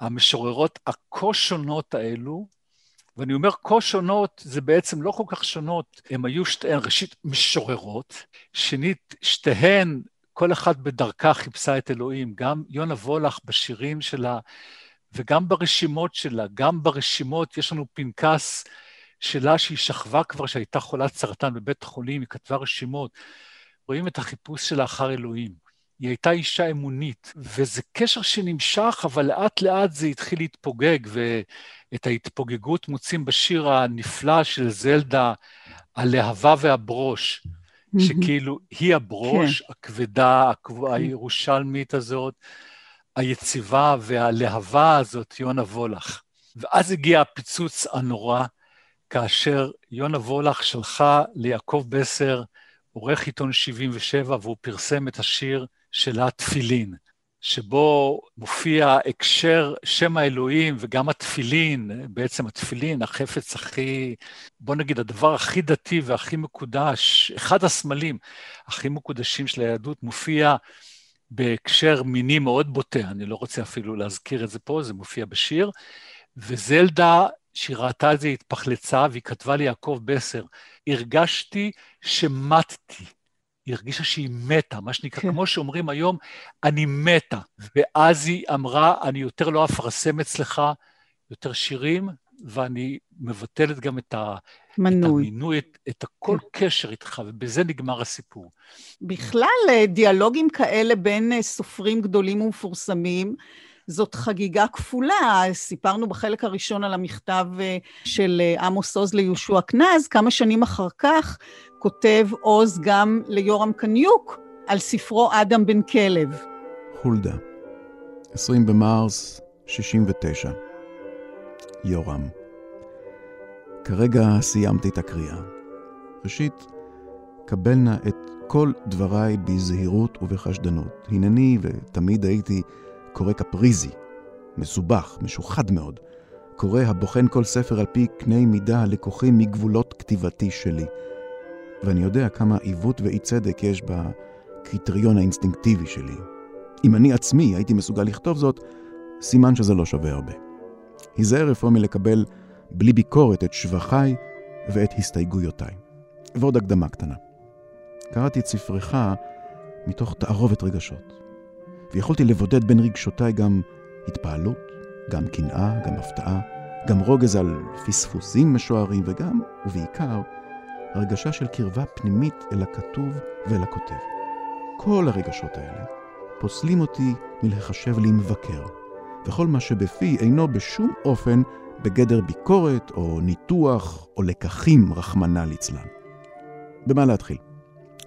המשוררות הכה שונות האלו, ואני אומר כה שונות, זה בעצם לא כל כך שונות, הן היו שתיהן, ראשית, משוררות, שנית, שתיהן, כל אחת בדרכה חיפשה את אלוהים, גם יונה וולך בשירים שלה, וגם ברשימות שלה, גם ברשימות, יש לנו פנקס שלה שהיא שכבה כבר, שהייתה חולת סרטן בבית החולים, היא כתבה רשימות. רואים את החיפוש שלה אחר אלוהים. היא הייתה אישה אמונית, וזה קשר שנמשך, אבל לאט לאט זה התחיל להתפוגג, ואת ההתפוגגות מוצאים בשיר הנפלא של זלדה, הלהבה והברוש, שכאילו היא הברוש, כן. הכבדה, הירושלמית הזאת, היציבה והלהבה הזאת, יונה וולך. ואז הגיע הפיצוץ הנורא, כאשר יונה וולך שלחה ליעקב בסר, עורך עיתון 77, והוא פרסם את השיר שלה תפילין, שבו מופיע הקשר שם האלוהים וגם התפילין, בעצם התפילין, החפץ הכי, בוא נגיד, הדבר הכי דתי והכי מקודש, אחד הסמלים הכי מקודשים של היהדות, מופיע בהקשר מיני מאוד בוטה, אני לא רוצה אפילו להזכיר את זה פה, זה מופיע בשיר, וזלדה, שהיא ראתה את זה, התפחלצה, והיא כתבה לי, יעקב בסר, הרגשתי שמטתי. היא הרגישה שהיא מתה, מה שנקרא, כן. כמו שאומרים היום, אני מתה. ואז היא אמרה, אני יותר לא אפרסם אצלך יותר שירים, ואני מבטלת גם את, ה, מנוי. את המינוי, את, את הכל כן. קשר איתך, ובזה נגמר הסיפור. בכלל, אה, דיאלוגים כאלה בין אה, סופרים גדולים ומפורסמים, זאת חגיגה כפולה. סיפרנו בחלק הראשון על המכתב אה, של עמוס עוז ליהושע קנז, כמה שנים אחר כך כותב עוז גם ליורם קניוק על ספרו אדם בן כלב. חולדה, 20 במרס 69. יורם. כרגע סיימתי את הקריאה. ראשית, קבל נא את כל דבריי בזהירות ובחשדנות. הנני, ותמיד הייתי קורא קפריזי, מסובך, משוחד מאוד, קורא הבוחן כל ספר על פי קנה מידה הלקוחים מגבולות כתיבתי שלי. ואני יודע כמה עיוות ואי צדק יש בקריטריון האינסטינקטיבי שלי. אם אני עצמי הייתי מסוגל לכתוב זאת, סימן שזה לא שווה הרבה. היזהר אפוא מלקבל בלי ביקורת את שבחיי ואת הסתייגויותיי. ועוד הקדמה קטנה. קראתי את ספרך מתוך תערובת רגשות, ויכולתי לבודד בין רגשותיי גם התפעלות, גם קנאה, גם הפתעה, גם רוגז על פספוסים משוערים, וגם, ובעיקר, הרגשה של קרבה פנימית אל הכתוב ואל הכותב. כל הרגשות האלה פוסלים אותי מלחשב לי מבקר, וכל מה שבפי אינו בשום אופן בגדר ביקורת או ניתוח או לקחים, רחמנא ליצלן. במה להתחיל?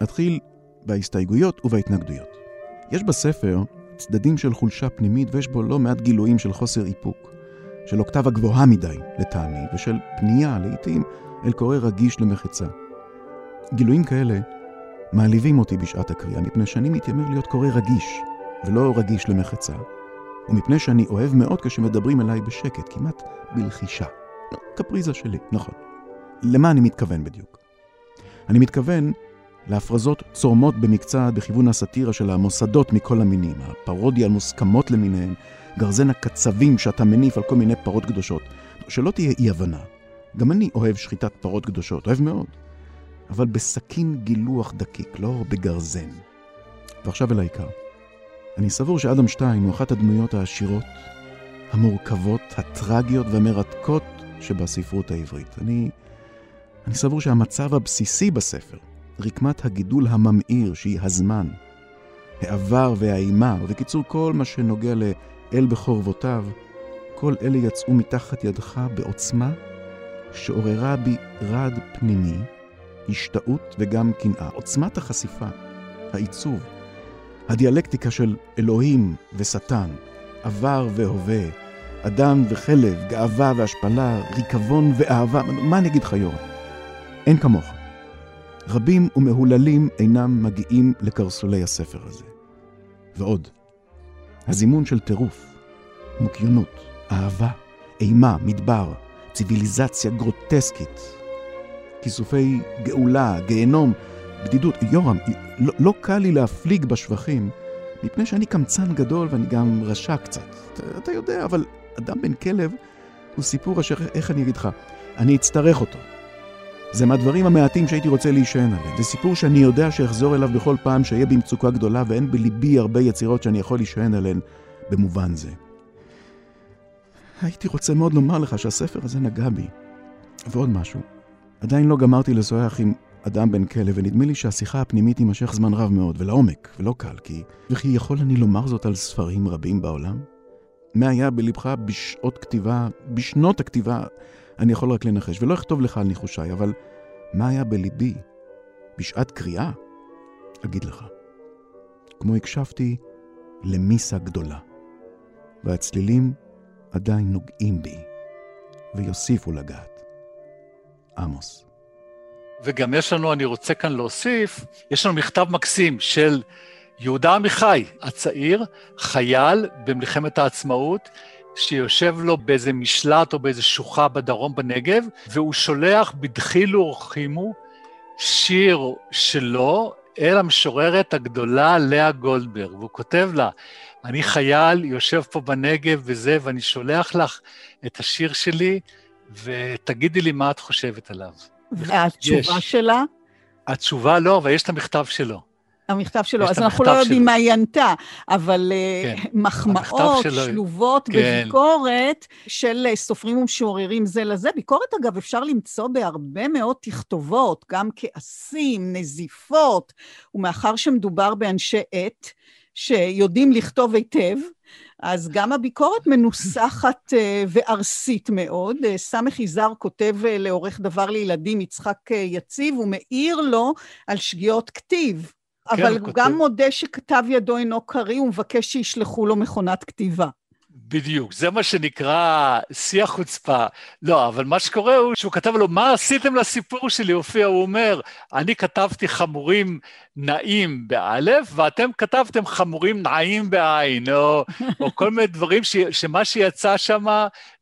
אתחיל בהסתייגויות ובהתנגדויות. יש בספר צדדים של חולשה פנימית ויש בו לא מעט גילויים של חוסר איפוק, של אוקטבה גבוהה מדי לטעמי, ושל פנייה לעתים אל קורא רגיש למחצה. גילויים כאלה מעליבים אותי בשעת הקריאה, מפני שאני מתיימר להיות קורא רגיש, ולא רגיש למחצה, ומפני שאני אוהב מאוד כשמדברים אליי בשקט, כמעט בלחישה. קפריזה שלי, נכון. למה אני מתכוון בדיוק? אני מתכוון להפרזות צורמות במקצת בכיוון הסאטירה של המוסדות מכל המינים, הפרודיה על מוסכמות למיניהן, גרזן הקצבים שאתה מניף על כל מיני פרות קדושות. שלא תהיה אי-הבנה. גם אני אוהב שחיטת פרות קדושות, אוהב מאוד. אבל בסכין גילוח דקיק, לא בגרזן. ועכשיו אל העיקר. אני סבור שאדם שטיין הוא אחת הדמויות העשירות, המורכבות, הטרגיות והמרתקות שבספרות העברית. אני, אני סבור שהמצב הבסיסי בספר, רקמת הגידול הממאיר שהיא הזמן, העבר והאימה, ובקיצור כל מה שנוגע לאל בחורבותיו, כל אלה יצאו מתחת ידך בעוצמה שעוררה בי רד פנימי, השתאות וגם קנאה. עוצמת החשיפה, העיצוב, הדיאלקטיקה של אלוהים ושטן, עבר והווה, אדם וחלב, גאווה והשפלה, ריקבון ואהבה, מה אני אגיד לך? אין כמוך. רבים ומהוללים אינם מגיעים לקרסולי הספר הזה. ועוד, הזימון של טירוף, מוקיונות, אהבה, אימה, מדבר, ציוויליזציה גרוטסקית, כיסופי גאולה, גיהנום, בדידות. יורם, לא, לא קל לי להפליג בשבחים, מפני שאני קמצן גדול ואני גם רשע קצת. אתה, אתה יודע, אבל אדם בן כלב הוא סיפור אשר, איך אני אגיד לך, אני אצטרך אותו. זה מהדברים המעטים שהייתי רוצה להישען עליהם. זה סיפור שאני יודע שאחזור אליו בכל פעם שאהיה במצוקה גדולה, ואין בליבי הרבה יצירות שאני יכול להישען עליהן במובן זה. הייתי רוצה מאוד לומר לך שהספר הזה נגע בי. ועוד משהו, עדיין לא גמרתי לשוחח עם אדם בן כלב, ונדמה לי שהשיחה הפנימית תימשך זמן רב מאוד, ולעומק, ולא קל, כי... וכי יכול אני לומר זאת על ספרים רבים בעולם? מה היה בלבך בשעות כתיבה, בשנות הכתיבה, אני יכול רק לנחש, ולא אכתוב לך על ניחושיי, אבל מה היה בליבי בשעת קריאה? אגיד לך. כמו הקשבתי למיסה גדולה, והצלילים עדיין נוגעים בי, ויוסיפו לגעת. עמוס. וגם יש לנו, אני רוצה כאן להוסיף, יש לנו מכתב מקסים של יהודה עמיחי הצעיר, חייל במלחמת העצמאות, שיושב לו באיזה משלט או באיזה שוחה בדרום בנגב, והוא שולח בדחילו ורחימו שיר שלו אל המשוררת הגדולה לאה גולדברג, והוא כותב לה, אני חייל, יושב פה בנגב וזה, ואני שולח לך את השיר שלי, ותגידי לי מה את חושבת עליו. והתשובה יש. שלה? התשובה לא, אבל יש את המכתב שלו. המכתב שלו, אז אנחנו לא יודעים מה היא ענתה, אבל אה, כן. מחמאות שלובות כן. בביקורת של אה, סופרים ומשוררים זה לזה. ביקורת, אגב, אפשר למצוא בהרבה מאוד תכתובות, גם כעסים, נזיפות, ומאחר שמדובר באנשי עת שיודעים לכתוב היטב, אז גם הביקורת מנוסחת אה, וארסית מאוד. אה, סמך יזהר כותב אה, לעורך דבר לילדים יצחק יציב, הוא מעיר לו על שגיאות כתיב. כן, אבל הוא כותב. גם מודה שכתב ידו אינו קריא, הוא מבקש שישלחו לו מכונת כתיבה. בדיוק, זה מה שנקרא שיא החוצפה. לא, אבל מה שקורה הוא שהוא כתב לו, מה עשיתם לסיפור שלי? הופיע, הוא אומר, אני כתבתי חמורים נעים באלף, ואתם כתבתם חמורים נעים בעין, או, או כל מיני דברים ש, שמה שיצא שם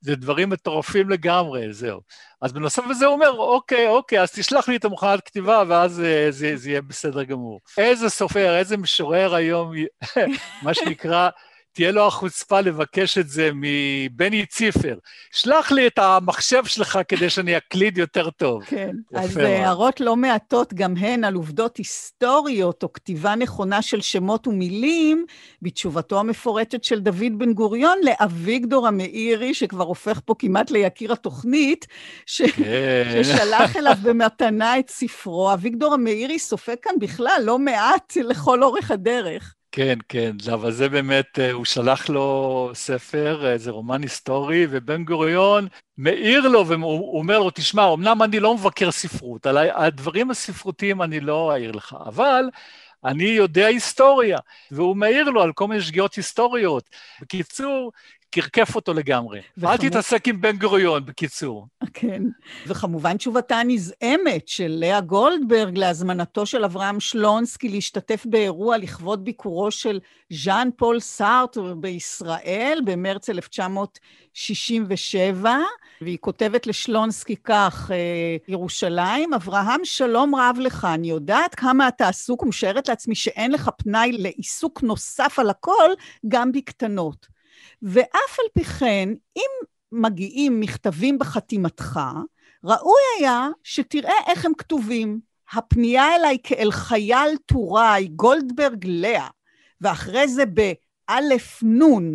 זה דברים מטורפים לגמרי, זהו. אז בנוסף לזה הוא אומר, אוקיי, אוקיי, אז תשלח לי את המוכנת כתיבה, ואז זה, זה, זה יהיה בסדר גמור. איזה סופר, איזה משורר היום, מה שנקרא, תהיה לו החוצפה לבקש את זה מבני ציפר. שלח לי את המחשב שלך כדי שאני אקליד יותר טוב. כן, אז הערות לא מעטות גם הן על עובדות היסטוריות או כתיבה נכונה של שמות ומילים, בתשובתו המפורטת של דוד בן גוריון לאביגדור המאירי, שכבר הופך פה כמעט ליקיר התוכנית, ש... כן. ששלח אליו במתנה את ספרו. אביגדור המאירי סופג כאן בכלל לא מעט לכל אורך הדרך. כן, כן, אבל זה באמת, אה, הוא שלח לו ספר, איזה רומן היסטורי, ובן גוריון מעיר לו, והוא אומר לו, תשמע, אמנם אני לא מבקר ספרות, על הדברים הספרותיים אני לא אעיר לך, אבל אני יודע היסטוריה. והוא מעיר לו על כל מיני שגיאות היסטוריות. בקיצור, קרקף אותו לגמרי. וחמו... אל תתעסק עם בן גוריון, בקיצור. כן. וכמובן תשובתה הנזעמת של לאה גולדברג להזמנתו של אברהם שלונסקי להשתתף באירוע לכבוד ביקורו של ז'אן פול סארטר בישראל במרץ 1967, והיא כותבת לשלונסקי כך, אה, ירושלים, אברהם, שלום רב לך, אני יודעת כמה אתה עסוק ומשערת לעצמי שאין לך פנאי לעיסוק נוסף על הכל, גם בקטנות. ואף על פי כן, אם מגיעים מכתבים בחתימתך, ראוי היה שתראה איך הם כתובים. הפנייה אליי כאל חייל טוראי, גולדברג לאה, ואחרי זה באלף נון,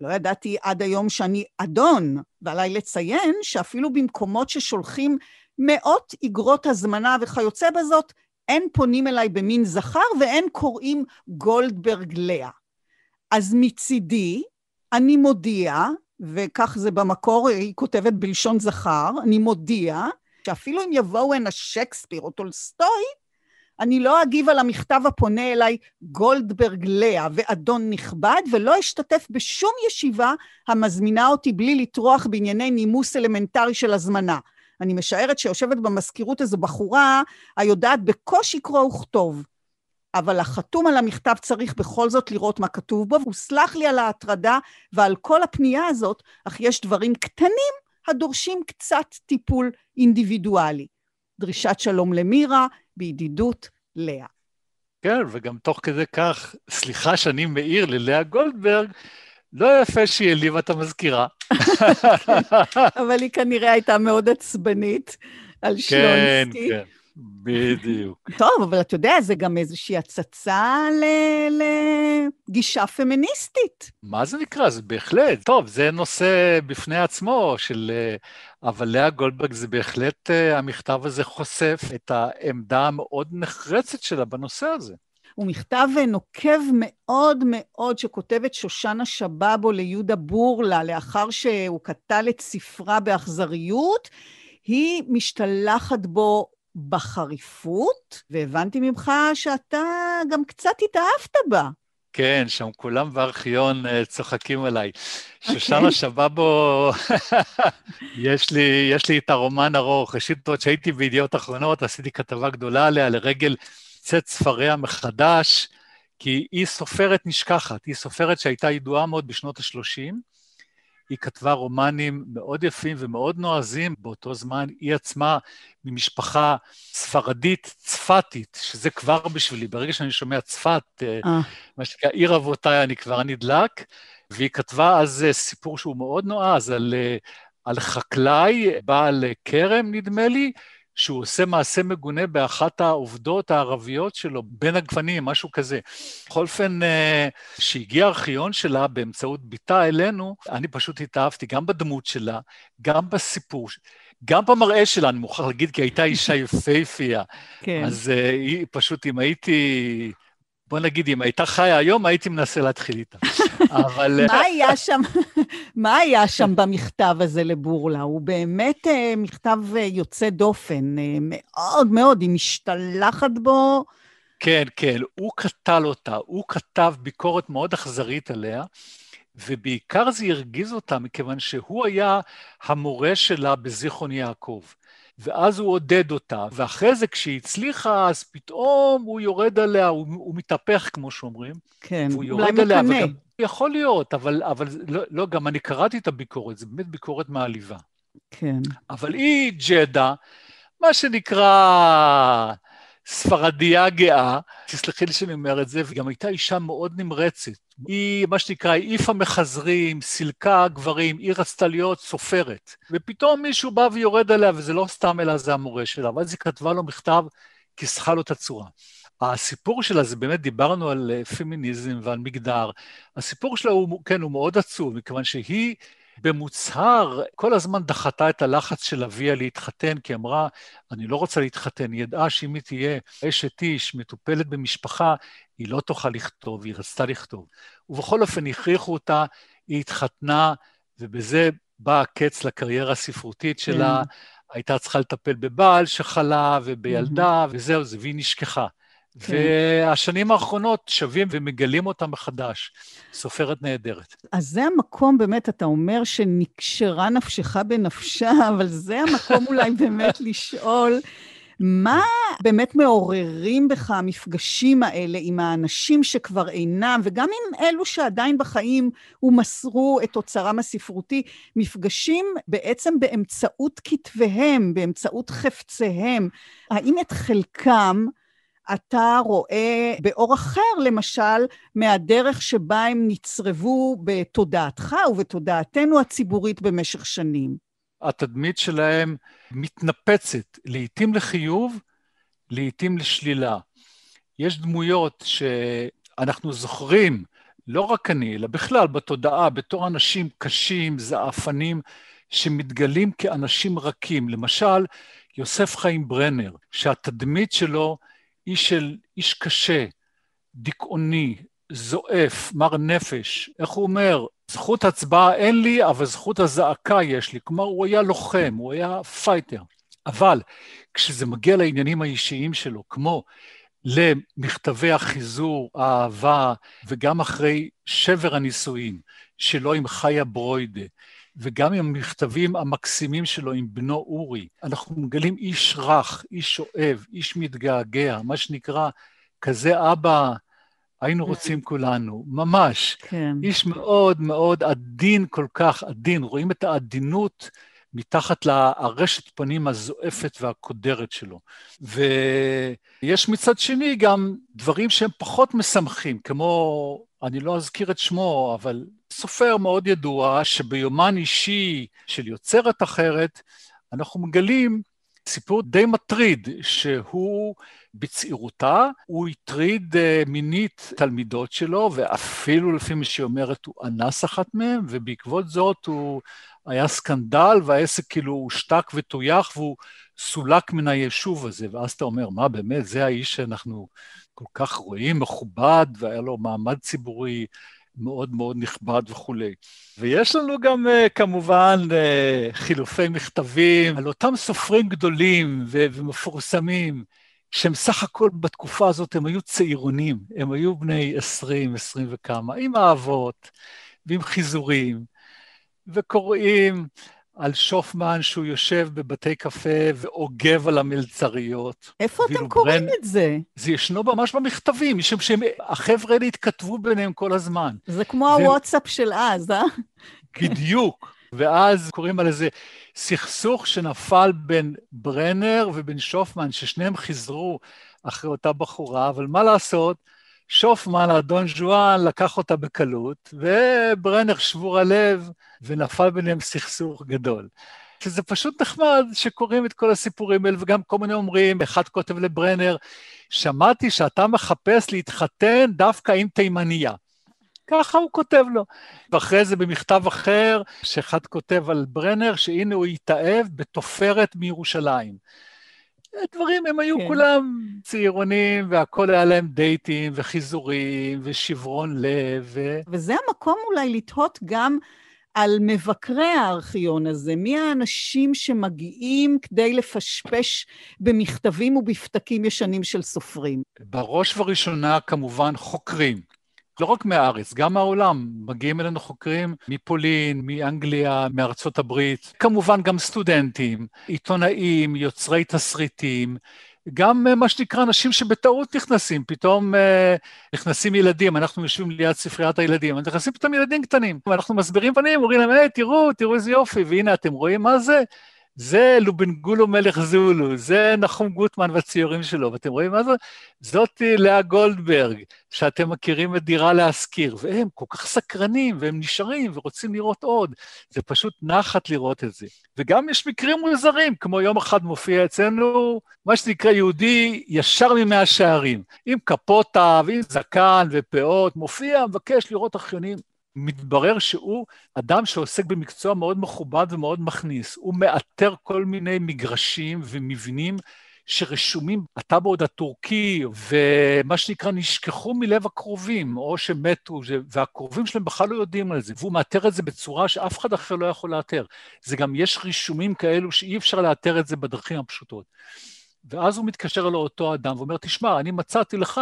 לא ידעתי עד היום שאני אדון, ועליי לציין שאפילו במקומות ששולחים מאות אגרות הזמנה וכיוצא בזאת, אין פונים אליי במין זכר ואין קוראים גולדברג לאה. אז מצידי, אני מודיע, וכך זה במקור, היא כותבת בלשון זכר, אני מודיע שאפילו אם יבואו הנה שייקספיר או טולסטוי, אני לא אגיב על המכתב הפונה אליי גולדברג לאה ואדון נכבד, ולא אשתתף בשום ישיבה המזמינה אותי בלי לטרוח בענייני נימוס אלמנטרי של הזמנה. אני משערת שיושבת במזכירות איזו בחורה היודעת בקושי קרוא וכתוב. אבל החתום על המכתב צריך בכל זאת לראות מה כתוב בו, והוא סלח לי על ההטרדה ועל כל הפנייה הזאת, אך יש דברים קטנים הדורשים קצת טיפול אינדיבידואלי. דרישת שלום למירה, בידידות לאה. כן, וגם תוך כדי כך, סליחה שאני מעיר ללאה גולדברג, לא יפה שהיא העליבה את המזכירה. אבל היא כנראה הייתה מאוד עצבנית על כן, שלונסקי. כן, כן. בדיוק. טוב, אבל אתה יודע, זה גם איזושהי הצצה לגישה פמיניסטית. מה זה נקרא? זה בהחלט. טוב, זה נושא בפני עצמו של... אבל לאה גולדברג זה בהחלט, אה, המכתב הזה חושף את העמדה המאוד נחרצת שלה בנושא הזה. הוא מכתב נוקב מאוד מאוד שכותבת שושנה שבבו ליהודה בורלה לאחר שהוא קטל את ספרה באכזריות. היא משתלחת בו בחריפות, והבנתי ממך שאתה גם קצת התאהבת בה. כן, שם כולם בארכיון אה, צוחקים עליי. Okay. אוקיי. שושנה שבבו, יש, לי, יש לי את הרומן ארוך. ראשית, עוד שהייתי בידיעות אחרונות, עשיתי כתבה גדולה עליה לרגל צאת ספריה מחדש, כי היא סופרת נשכחת, היא סופרת שהייתה ידועה מאוד בשנות ה-30, היא כתבה רומנים מאוד יפים ומאוד נועזים באותו זמן. היא עצמה ממשפחה ספרדית צפתית, שזה כבר בשבילי, ברגע שאני שומע צפת, אה. מה שנקרא עיר אבותיי, אני כבר נדלק, והיא כתבה אז אה, סיפור שהוא מאוד נועז על, אה, על חקלאי, בעל כרם, נדמה לי, שהוא עושה מעשה מגונה באחת העובדות הערביות שלו, בין הגפנים, משהו כזה. בכל אופן, כשהגיע אה, הארכיון שלה באמצעות בתה אלינו, אני פשוט התאהבתי גם בדמות שלה, גם בסיפור, גם במראה שלה, אני מוכרח להגיד, כי הייתה אישה יפייפייה. כן. אז uh, היא פשוט, אם הייתי... בוא נגיד, אם הייתה חיה היום, הייתי מנסה להתחיל איתה. אבל... מה היה שם, מה היה שם במכתב הזה לבורלה? הוא באמת אה, מכתב אה, יוצא דופן, אה, מאוד מאוד, היא משתלחת בו. כן, כן, הוא קטל אותה, הוא כתב ביקורת מאוד אכזרית עליה, ובעיקר זה הרגיז אותה, מכיוון שהוא היה המורה שלה בזיכרון יעקב. ואז הוא עודד אותה, ואחרי זה כשהיא הצליחה, אז פתאום הוא יורד עליה, הוא, הוא מתהפך, כמו שאומרים. כן, אולי מקנא. וגם, יכול להיות, אבל, אבל לא, לא, גם אני קראתי את הביקורת, זו באמת ביקורת מעליבה. כן. אבל היא ג'דה, מה שנקרא ספרדיה גאה, תסלחי לי שאני אומר את זה, וגם הייתה אישה מאוד נמרצת. היא, מה שנקרא, העיפה מחזרים, סילקה גברים, היא רצתה להיות סופרת. ופתאום מישהו בא ויורד עליה, וזה לא סתם, אלא זה המורה שלה. ואז היא כתבה לו מכתב, כיסחה לו את הצורה. הסיפור שלה זה באמת, דיברנו על אה, פמיניזם ועל מגדר. הסיפור שלה הוא, כן, הוא מאוד עצוב, מכיוון שהיא במוצהר כל הזמן דחתה את הלחץ של אביה להתחתן, כי אמרה, אני לא רוצה להתחתן. היא ידעה שאם היא תהיה אשת איש, מטופלת במשפחה, היא לא תוכל לכתוב, היא רצתה לכתוב. ובכל אופן הכריחו אותה, היא התחתנה, ובזה בא הקץ לקריירה הספרותית שלה. Mm. הייתה צריכה לטפל בבעל שחלה ובילדה. וזהו זה, והיא נשכחה. כן. והשנים האחרונות שווים ומגלים אותה מחדש. סופרת נהדרת. אז זה המקום, באמת, אתה אומר שנקשרה נפשך בנפשה, אבל זה המקום אולי באמת לשאול, מה באמת מעוררים בך המפגשים האלה עם האנשים שכבר אינם, וגם עם אלו שעדיין בחיים ומסרו את אוצרם הספרותי, מפגשים בעצם באמצעות כתביהם, באמצעות חפציהם. האם את חלקם אתה רואה באור אחר, למשל, מהדרך שבה הם נצרבו בתודעתך ובתודעתנו הציבורית במשך שנים? התדמית שלהם מתנפצת, לעתים לחיוב, לעתים לשלילה. יש דמויות שאנחנו זוכרים, לא רק אני, אלא בכלל בתודעה, בתור אנשים קשים, זעפנים, שמתגלים כאנשים רכים. למשל, יוסף חיים ברנר, שהתדמית שלו היא של איש קשה, דיכאוני, זועף, מר נפש. איך הוא אומר? זכות הצבעה אין לי, אבל זכות הזעקה יש לי. כלומר, הוא היה לוחם, הוא היה fighter. אבל כשזה מגיע לעניינים האישיים שלו, כמו למכתבי החיזור, האהבה, וגם אחרי שבר הנישואין שלו עם חיה ברוידה, וגם עם המכתבים המקסימים שלו עם בנו אורי, אנחנו מגלים איש רך, איש אוהב, איש מתגעגע, מה שנקרא, כזה אבא היינו כן. רוצים כולנו, ממש. כן. איש מאוד מאוד עדין כל כך, עדין. רואים את העדינות מתחת לארשת פנים הזועפת והקודרת שלו. ויש מצד שני גם דברים שהם פחות משמחים, כמו, אני לא אזכיר את שמו, אבל סופר מאוד ידוע, שביומן אישי של יוצרת אחרת, אנחנו מגלים סיפור די מטריד, שהוא בצעירותה, הוא הטריד אה, מינית תלמידות שלו, ואפילו לפי מה שהיא אומרת, הוא אנס אחת מהן, ובעקבות זאת הוא היה סקנדל, והעסק כאילו הושתק וטויח, והוא סולק מן היישוב הזה. ואז אתה אומר, מה באמת, זה האיש שאנחנו כל כך רואים, מכובד, והיה לו מעמד ציבורי מאוד מאוד נכבד וכולי. ויש לנו גם uh, כמובן uh, חילופי מכתבים על אותם סופרים גדולים ומפורסמים, שהם סך הכל בתקופה הזאת הם היו צעירונים, הם היו בני עשרים, עשרים וכמה, עם אהבות ועם חיזורים, וקוראים על שופמן שהוא יושב בבתי קפה ואוגב על המלצריות. איפה אתם קוראים ברן... את זה? זה ישנו ממש במכתבים, משום שהחבר'ה האלה התכתבו ביניהם כל הזמן. זה כמו ו... הוואטסאפ של אז, אה? בדיוק. ואז קוראים על איזה סכסוך שנפל בין ברנר ובין שופמן, ששניהם חיזרו אחרי אותה בחורה, אבל מה לעשות, שופמן, האדון ז'ואן, לקח אותה בקלות, וברנר שבור הלב, ונפל ביניהם סכסוך גדול. שזה פשוט נחמד שקוראים את כל הסיפורים האלה, וגם כל מיני אומרים, אחד כותב לברנר, שמעתי שאתה מחפש להתחתן דווקא עם תימניה. ככה הוא כותב לו. ואחרי זה במכתב אחר, שאחד כותב על ברנר, שהנה הוא התאהב בתופרת מירושלים. דברים, הם היו כן. כולם צעירונים, והכול היה להם דייטים וחיזורים ושברון לב. ו... וזה המקום אולי לתהות גם על מבקרי הארכיון הזה, מי האנשים שמגיעים כדי לפשפש במכתבים ובפתקים ישנים של סופרים? בראש ובראשונה כמובן חוקרים. לא רק מהארץ, גם מהעולם. מגיעים אלינו חוקרים מפולין, מאנגליה, מארצות הברית, כמובן גם סטודנטים, עיתונאים, יוצרי תסריטים, גם אה, מה שנקרא אנשים שבטעות נכנסים, פתאום אה, נכנסים ילדים, אנחנו יושבים ליד ספריית הילדים, נכנסים פתאום ילדים קטנים, ואנחנו מסבירים פנים, אומרים להם, היי, תראו, תראו איזה יופי, והנה, אתם רואים מה זה? זה לובנגולו מלך זולו, זה נחום גוטמן והציורים שלו, ואתם רואים מה זה? זאתי לאה גולדברג, שאתם מכירים את דירה להשכיר, והם כל כך סקרנים, והם נשארים ורוצים לראות עוד. זה פשוט נחת לראות את זה. וגם יש מקרים מוזרים, כמו יום אחד מופיע אצלנו, מה שנקרא יהודי ישר ממאה שערים, עם קפוטה ועם זקן ופאות, מופיע, מבקש לראות אחיונים. מתברר שהוא אדם שעוסק במקצוע מאוד מכובד ומאוד מכניס. הוא מאתר כל מיני מגרשים ומבנים שרשומים בטאבורד הטורקי, ומה שנקרא נשכחו מלב הקרובים, או שמתו, והקרובים שלהם בכלל לא יודעים על זה, והוא מאתר את זה בצורה שאף אחד אחר לא יכול לאתר. זה גם, יש רישומים כאלו שאי אפשר לאתר את זה בדרכים הפשוטות. ואז הוא מתקשר לאותו אדם ואומר, תשמע, אני מצאתי לך,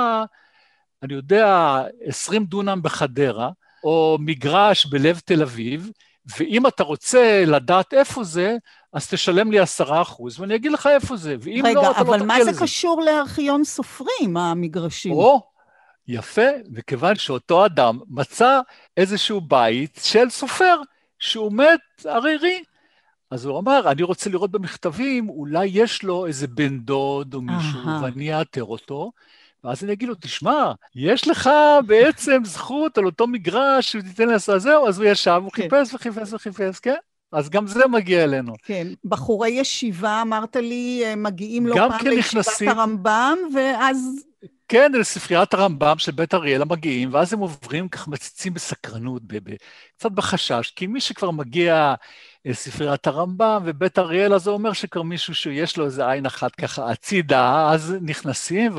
אני יודע, 20 דונם בחדרה, או מגרש בלב תל אביב, ואם אתה רוצה לדעת איפה זה, אז תשלם לי עשרה אחוז, ואני אגיד לך איפה זה, ואם רגע, לא, אתה לא תגיע לזה. רגע, אבל מה זה קשור לארכיון סופרים, המגרשים? או, יפה, מכיוון שאותו אדם מצא איזשהו בית של סופר, שהוא מת ערירי. אז הוא אמר, אני רוצה לראות במכתבים, אולי יש לו איזה בן דוד או מישהו, אהה. ואני אאתר אותו. ואז אני אגיד לו, תשמע, יש לך בעצם זכות על אותו מגרש שתיתן לעשות זהו, אז הוא ישב, הוא כן. חיפש וחיפש וחיפש, כן? אז גם זה מגיע אלינו. כן, בחורי ישיבה, אמרת לי, אה, מגיעים לא פעם כן לישיבת נכנסים. הרמב"ם, ואז... כן, לספריית הרמב"ם של בית אריאלה מגיעים, ואז הם עוברים ככה מציצים בסקרנות, ב- ב- קצת בחשש, כי מי שכבר מגיע לספריית הרמב"ם ובית אריאלה, זה אומר שכבר מישהו שיש לו איזה עין אחת ככה הצידה, אז נכנסים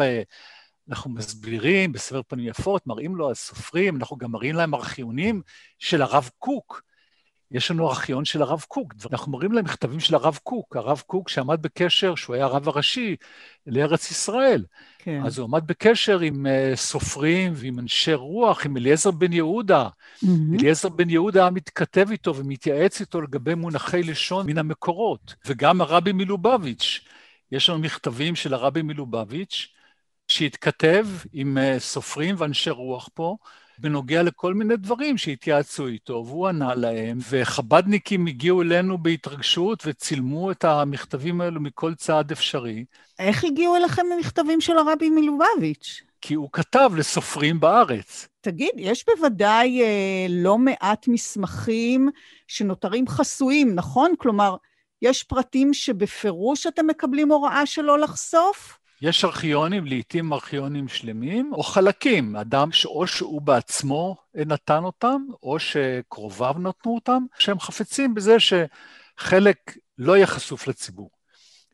ואנחנו מסבירים בסבר פנים יפות, מראים לו הסופרים, אנחנו גם מראים להם ארכיונים של הרב קוק. יש לנו ארכיון של הרב קוק, אנחנו מראים להם מכתבים של הרב קוק, הרב קוק שעמד בקשר, שהוא היה הרב הראשי לארץ ישראל. כן. אז הוא עמד בקשר עם uh, סופרים ועם אנשי רוח, עם אליעזר בן יהודה. מהמם. אליעזר בן יהודה היה מתכתב איתו ומתייעץ איתו לגבי מונחי לשון מן המקורות. וגם הרבי מלובביץ', יש לנו מכתבים של הרבי מלובביץ', שהתכתב עם uh, סופרים ואנשי רוח פה, בנוגע לכל מיני דברים שהתייעצו איתו, והוא ענה להם, וחבדניקים הגיעו אלינו בהתרגשות וצילמו את המכתבים האלו מכל צעד אפשרי. איך הגיעו אליכם המכתבים של הרבי מלובביץ'? כי הוא כתב לסופרים בארץ. תגיד, יש בוודאי אה, לא מעט מסמכים שנותרים חסויים, נכון? כלומר, יש פרטים שבפירוש אתם מקבלים הוראה שלא לחשוף? יש ארכיונים, לעתים ארכיונים שלמים, או חלקים, אדם שאו שהוא בעצמו נתן אותם, או שקרוביו נתנו אותם, שהם חפצים בזה שחלק לא יהיה חשוף לציבור.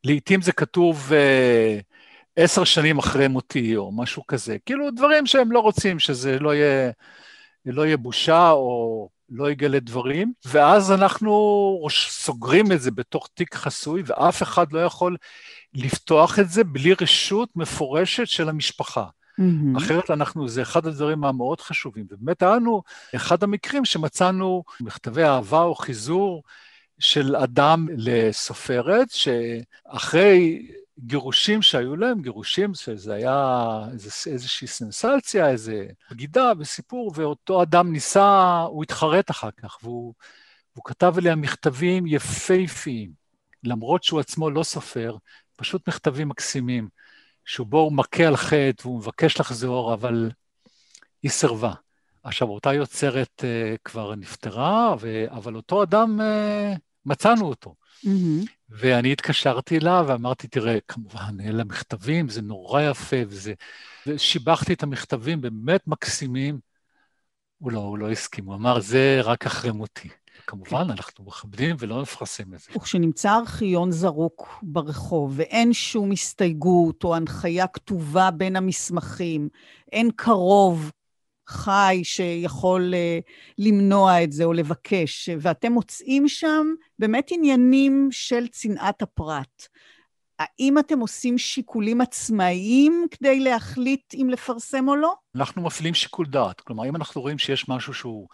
לעתים זה כתוב אה, עשר שנים אחרי מותי, או משהו כזה. כאילו דברים שהם לא רוצים, שזה לא יהיה, לא יהיה בושה, או לא יגלה דברים, ואז אנחנו סוגרים את זה בתוך תיק חסוי, ואף אחד לא יכול לפתוח את זה בלי רשות מפורשת של המשפחה. מהמם. אחרת אנחנו, זה אחד הדברים המאוד חשובים. ובאמת היה לנו אחד המקרים שמצאנו מכתבי אהבה או חיזור של אדם לסופרת, שאחרי גירושים שהיו להם, גירושים שזה היה איז, איזושהי סנסציה, איזו בגידה וסיפור, ואותו אדם ניסה, הוא התחרט אחר כך, והוא, והוא כתב אליה מכתבים יפהפיים, למרות שהוא עצמו לא סופר, פשוט מכתבים מקסימים, שבו הוא מכה על חטא והוא מבקש לחזור, אבל היא סירבה. עכשיו, אותה יוצרת uh, כבר נפטרה, ו... אבל אותו אדם, uh, מצאנו אותו. מהמם. ואני התקשרתי אליו ואמרתי, תראה, כמובן, אלה מכתבים, זה נורא יפה, וזה... ושיבחתי את המכתבים, באמת מקסימים. הוא לא, הוא לא הסכים, הוא אמר, זה רק אחרי מותי. כמובן, אנחנו מכבדים ולא נפרסם את זה. וכשנמצא ארכיון זרוק ברחוב ואין שום הסתייגות או הנחיה כתובה בין המסמכים, אין קרוב חי שיכול uh, למנוע את זה או לבקש, ואתם מוצאים שם באמת עניינים של צנעת הפרט. האם אתם עושים שיקולים עצמאיים כדי להחליט אם לפרסם או לא? אנחנו מפעילים שיקול דעת. כלומר, אם אנחנו רואים שיש משהו שהוא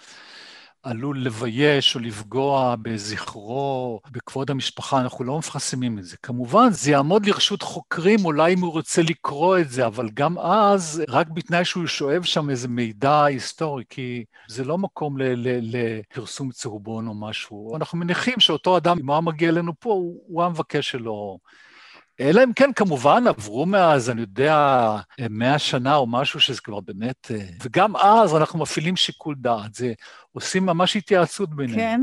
עלול לבייש או לפגוע בזכרו, בכבוד המשפחה, אנחנו לא מפרסמים את זה. כמובן, זה יעמוד לרשות חוקרים, אולי אם הוא רוצה לקרוא את זה, אבל גם אז, רק בתנאי שהוא שואב שם איזה מידע היסטורי, כי זה לא מקום לפרסום צהובון או משהו. אנחנו מניחים שאותו אדם, אם הוא היה מגיע אלינו פה, הוא, הוא היה מבקש שלא... אלא אם כן, כמובן, עברו מאז, אני יודע, מאה שנה או משהו שזה כבר באמת... אה, וגם אז אנחנו מפעילים שיקול דעת, זה עושים ממש התייעצות בינינו. כן?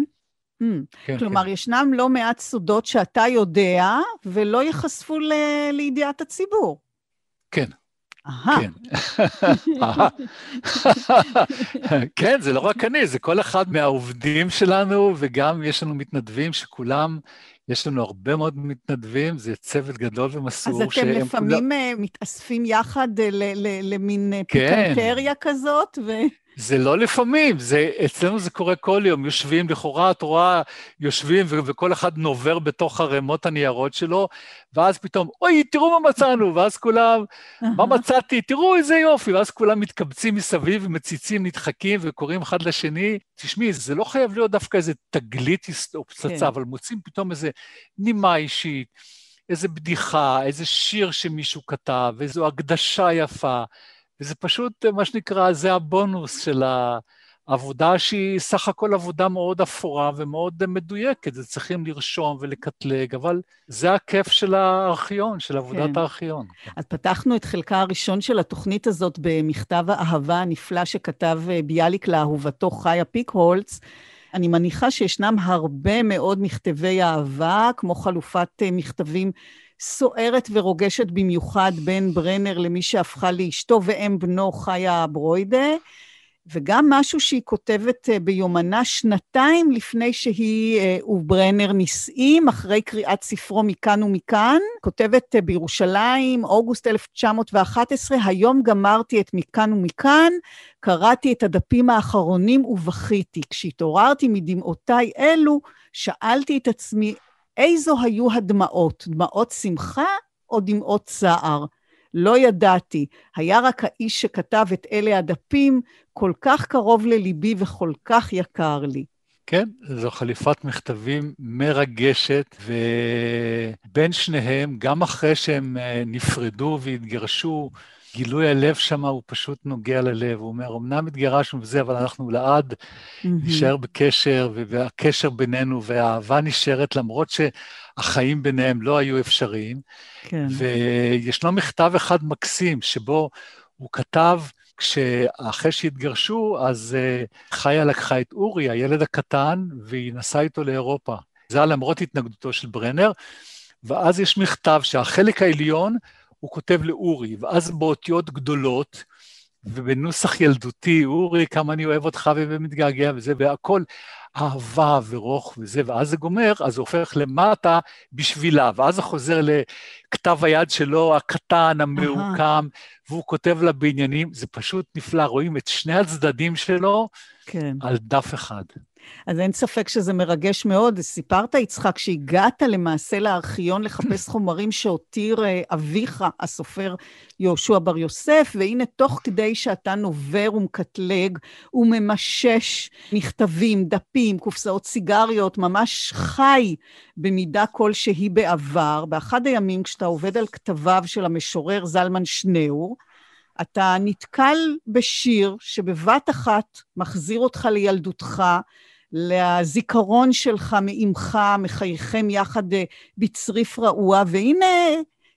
Mm. כן, כלומר, כן. ישנם לא מעט סודות שאתה יודע ולא ייחשפו ל- לידיעת הציבור. כן, אהה, כן. כן, זה לא רק אני, זה כל אחד מהעובדים שלנו, וגם יש לנו מתנדבים שכולם, יש לנו הרבה מאוד מתנדבים, זה צוות גדול אז ומסור. אתם שהם לפעמים אה, מתאספים יחד אה, למין אה, כן. פיקנטריה כזאת, ו... זה לא לפעמים, זה, אצלנו זה קורה כל יום, יושבים, לכאורה את רואה, יושבים ו- וכל אחד נובר בתוך ערימות הניירות שלו, ואז פתאום, אוי, תראו מה מצאנו, ואז כולם, מה מצאתי? תראו איזה יופי, ואז כולם מתקבצים מסביב ומציצים, נדחקים וקוראים אחד לשני. תשמעי, זה לא חייב להיות דווקא איזה תגלית או פצצה, כן. אבל מוצאים פתאום איזה נימה אישית, איזה בדיחה, איזה שיר שמישהו כתב, איזו הקדשה יפה. וזה פשוט, מה שנקרא, זה הבונוס של העבודה שהיא סך הכל עבודה מאוד אפורה ומאוד מדויקת, זה צריכים לרשום ולקטלג, אבל זה הכיף של הארכיון, של עבודת כן. הארכיון. אז פתחנו את חלקה הראשון של התוכנית הזאת במכתב האהבה הנפלא שכתב אה, ביאליק לאהובתו חיה פיקהולץ. אני מניחה שישנם הרבה מאוד מכתבי אהבה, כמו חלופת אה, מכתבים סוערת ורוגשת במיוחד בין ברנר למי שהפכה לאשתו ואם בנו חיה ברוידה, וגם משהו שהיא כותבת אה, ביומנה שנתיים לפני שהיא אה, וברנר נישאים, אחרי קריאת ספרו מכאן ומכאן. כותבת אה, בירושלים, אוגוסט 1911, היום גמרתי את מכאן ומכאן, קראתי את הדפים האחרונים ובכיתי. כשהתעוררתי מדמעותיי אלו, שאלתי את עצמי, איזו היו הדמעות, דמעות שמחה או דמעות צער? לא ידעתי. היה רק האיש שכתב את אלה הדפים כל כך קרוב לליבי וכל כך יקר לי. כן, זו חליפת מכתבים מרגשת, ובין שניהם, גם אחרי שהם אה, נפרדו והתגרשו, גילוי הלב שם הוא פשוט נוגע ללב. הוא אומר, אמנם התגרשנו וזה, אבל אנחנו לעד mm-hmm. נשאר בקשר, והקשר בינינו והאהבה נשארת, למרות שהחיים ביניהם לא היו אפשריים. כן. וישנו מכתב אחד מקסים, שבו הוא כתב, כשאחרי שהתגרשו, אז uh, חיה לקחה את אורי, הילד הקטן, והיא נסעה איתו לאירופה. זה היה למרות התנגדותו של ברנר, ואז יש מכתב שהחלק העליון הוא כותב לאורי, ואז באותיות גדולות, ובנוסח ילדותי, אורי, כמה אני אוהב אותך ומתגעגע וזה, והכל אהבה ורוך וזה, ואז זה גומר, אז זה הופך למטה בשבילה, ואז זה חוזר לכתב היד שלו, הקטן, המעוקם, והוא כותב לה בעניינים, זה פשוט נפלא, רואים את שני הצדדים שלו כן. על דף אחד. אז אין ספק שזה מרגש מאוד. סיפרת, יצחק, שהגעת למעשה לארכיון לחפש חומרים שהותיר אה, אביך, הסופר יהושע בר יוסף, והנה, תוך כדי שאתה נובר ומקטלג וממשש מכתבים, דפים, קופסאות סיגריות, ממש חי במידה כלשהי בעבר, באחד הימים כשאתה עובד על כתביו של המשורר זלמן שניאור, אתה נתקל בשיר שבבת אחת מחזיר אותך לילדותך, לזיכרון שלך מאימך, מחייכם יחד אה, בצריף רעוע, והנה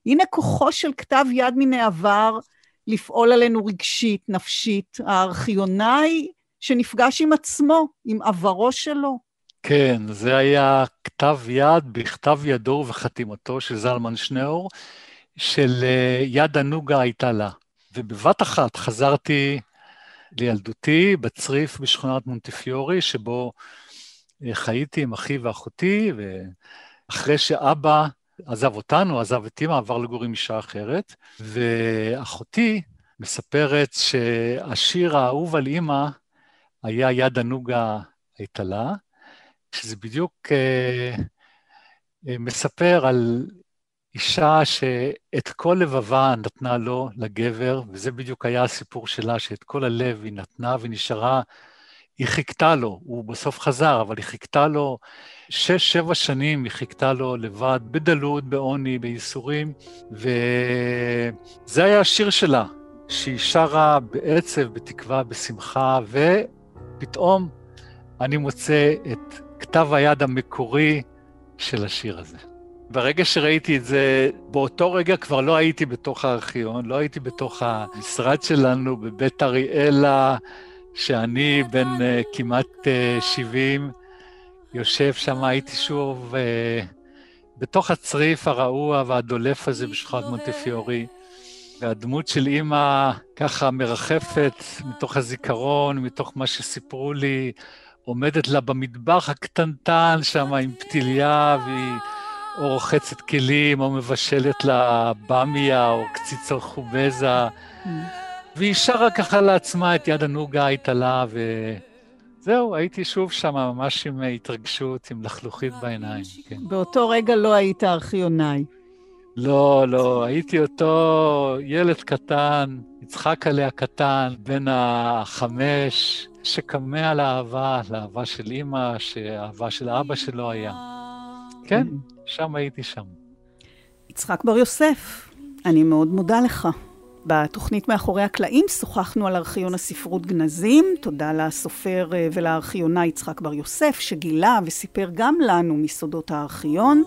הנה כוחו של כתב יד מן העבר לפעול עלינו רגשית, נפשית. הארכיונאי שנפגש עם עצמו, עם עברו שלו. כן, זה היה כתב יד בכתב ידו וחתימתו של זלמן שניאור, של אה, יד הנוגה הייתה לה. ובבת אחת חזרתי לילדותי בצריף בשכונת מונטיפיורי, שבו אה, חייתי עם אחי ואחותי, ואחרי שאבא עזב אותנו, עזב את אימא, עבר לגור עם אישה אחרת, ואחותי מספרת שהשיר האהוב על אימא היה יד הנוגה הייתה לה, שזה בדיוק אה, אה, מספר על אישה שאת כל לבבה נתנה לו, לגבר, וזה בדיוק היה הסיפור שלה, שאת כל הלב היא נתנה ונשארה, היא חיכתה לו, הוא בסוף חזר, אבל היא חיכתה לו, שש, שבע שנים היא חיכתה לו לבד, בדלות, בעוני, בייסורים, וזה היה השיר שלה, שהיא שרה בעצב, בתקווה, בשמחה, ופתאום אני מוצא את כתב היד המקורי של השיר הזה. ברגע שראיתי את זה, באותו רגע כבר לא הייתי בתוך הארכיון, לא הייתי בתוך המשרד שלנו בבית אריאלה, שאני בן uh, כמעט uh, אה, 70, יושב שם, הייתי שוב uh, בתוך הצריף הרעוע והדולף הזה בשכונת מונטיפיורי, והדמות של אימא ככה מרחפת מתוך הזיכרון, מתוך מה שסיפרו לי, עומדת לה במטבח הקטנטן שם עם פתיליה, והיא... או רוחצת כלים, או מבשלת לה במיה, או קציצות חובזה. Mm. והיא שרה ככה לעצמה את יד הנוגה האיטלה, וזהו, הייתי שוב שם ממש עם התרגשות, עם לחלוכית בעיניים, כן. באותו רגע לא היית ארכיונאי. לא, לא, הייתי אותו ילד קטן, יצחק עליה קטן, בן החמש, שקמע לאהבה, לאהבה של אימא, שאהבה של אבא שלו היה. כן, שם הייתי שם. יצחק בר יוסף, אני מאוד מודה לך. בתוכנית מאחורי הקלעים שוחחנו על ארכיון הספרות גנזים. תודה לסופר אה, ולארכיונאי יצחק בר יוסף, שגילה וסיפר גם לנו מסודות הארכיון.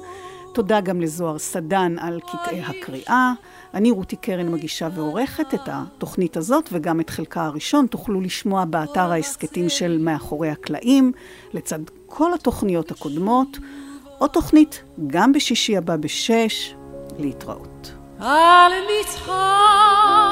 תודה גם לזוהר סדן על קטעי הקריאה. אני רותי קרן מגישה ועורכת את התוכנית הזאת וגם את חלקה הראשון תוכלו לשמוע באתר ההסכתים של מאחורי הקלעים, לצד כל התוכניות הקודמות. עוד תוכנית גם בשישי הבא בשש, להתראות. על טל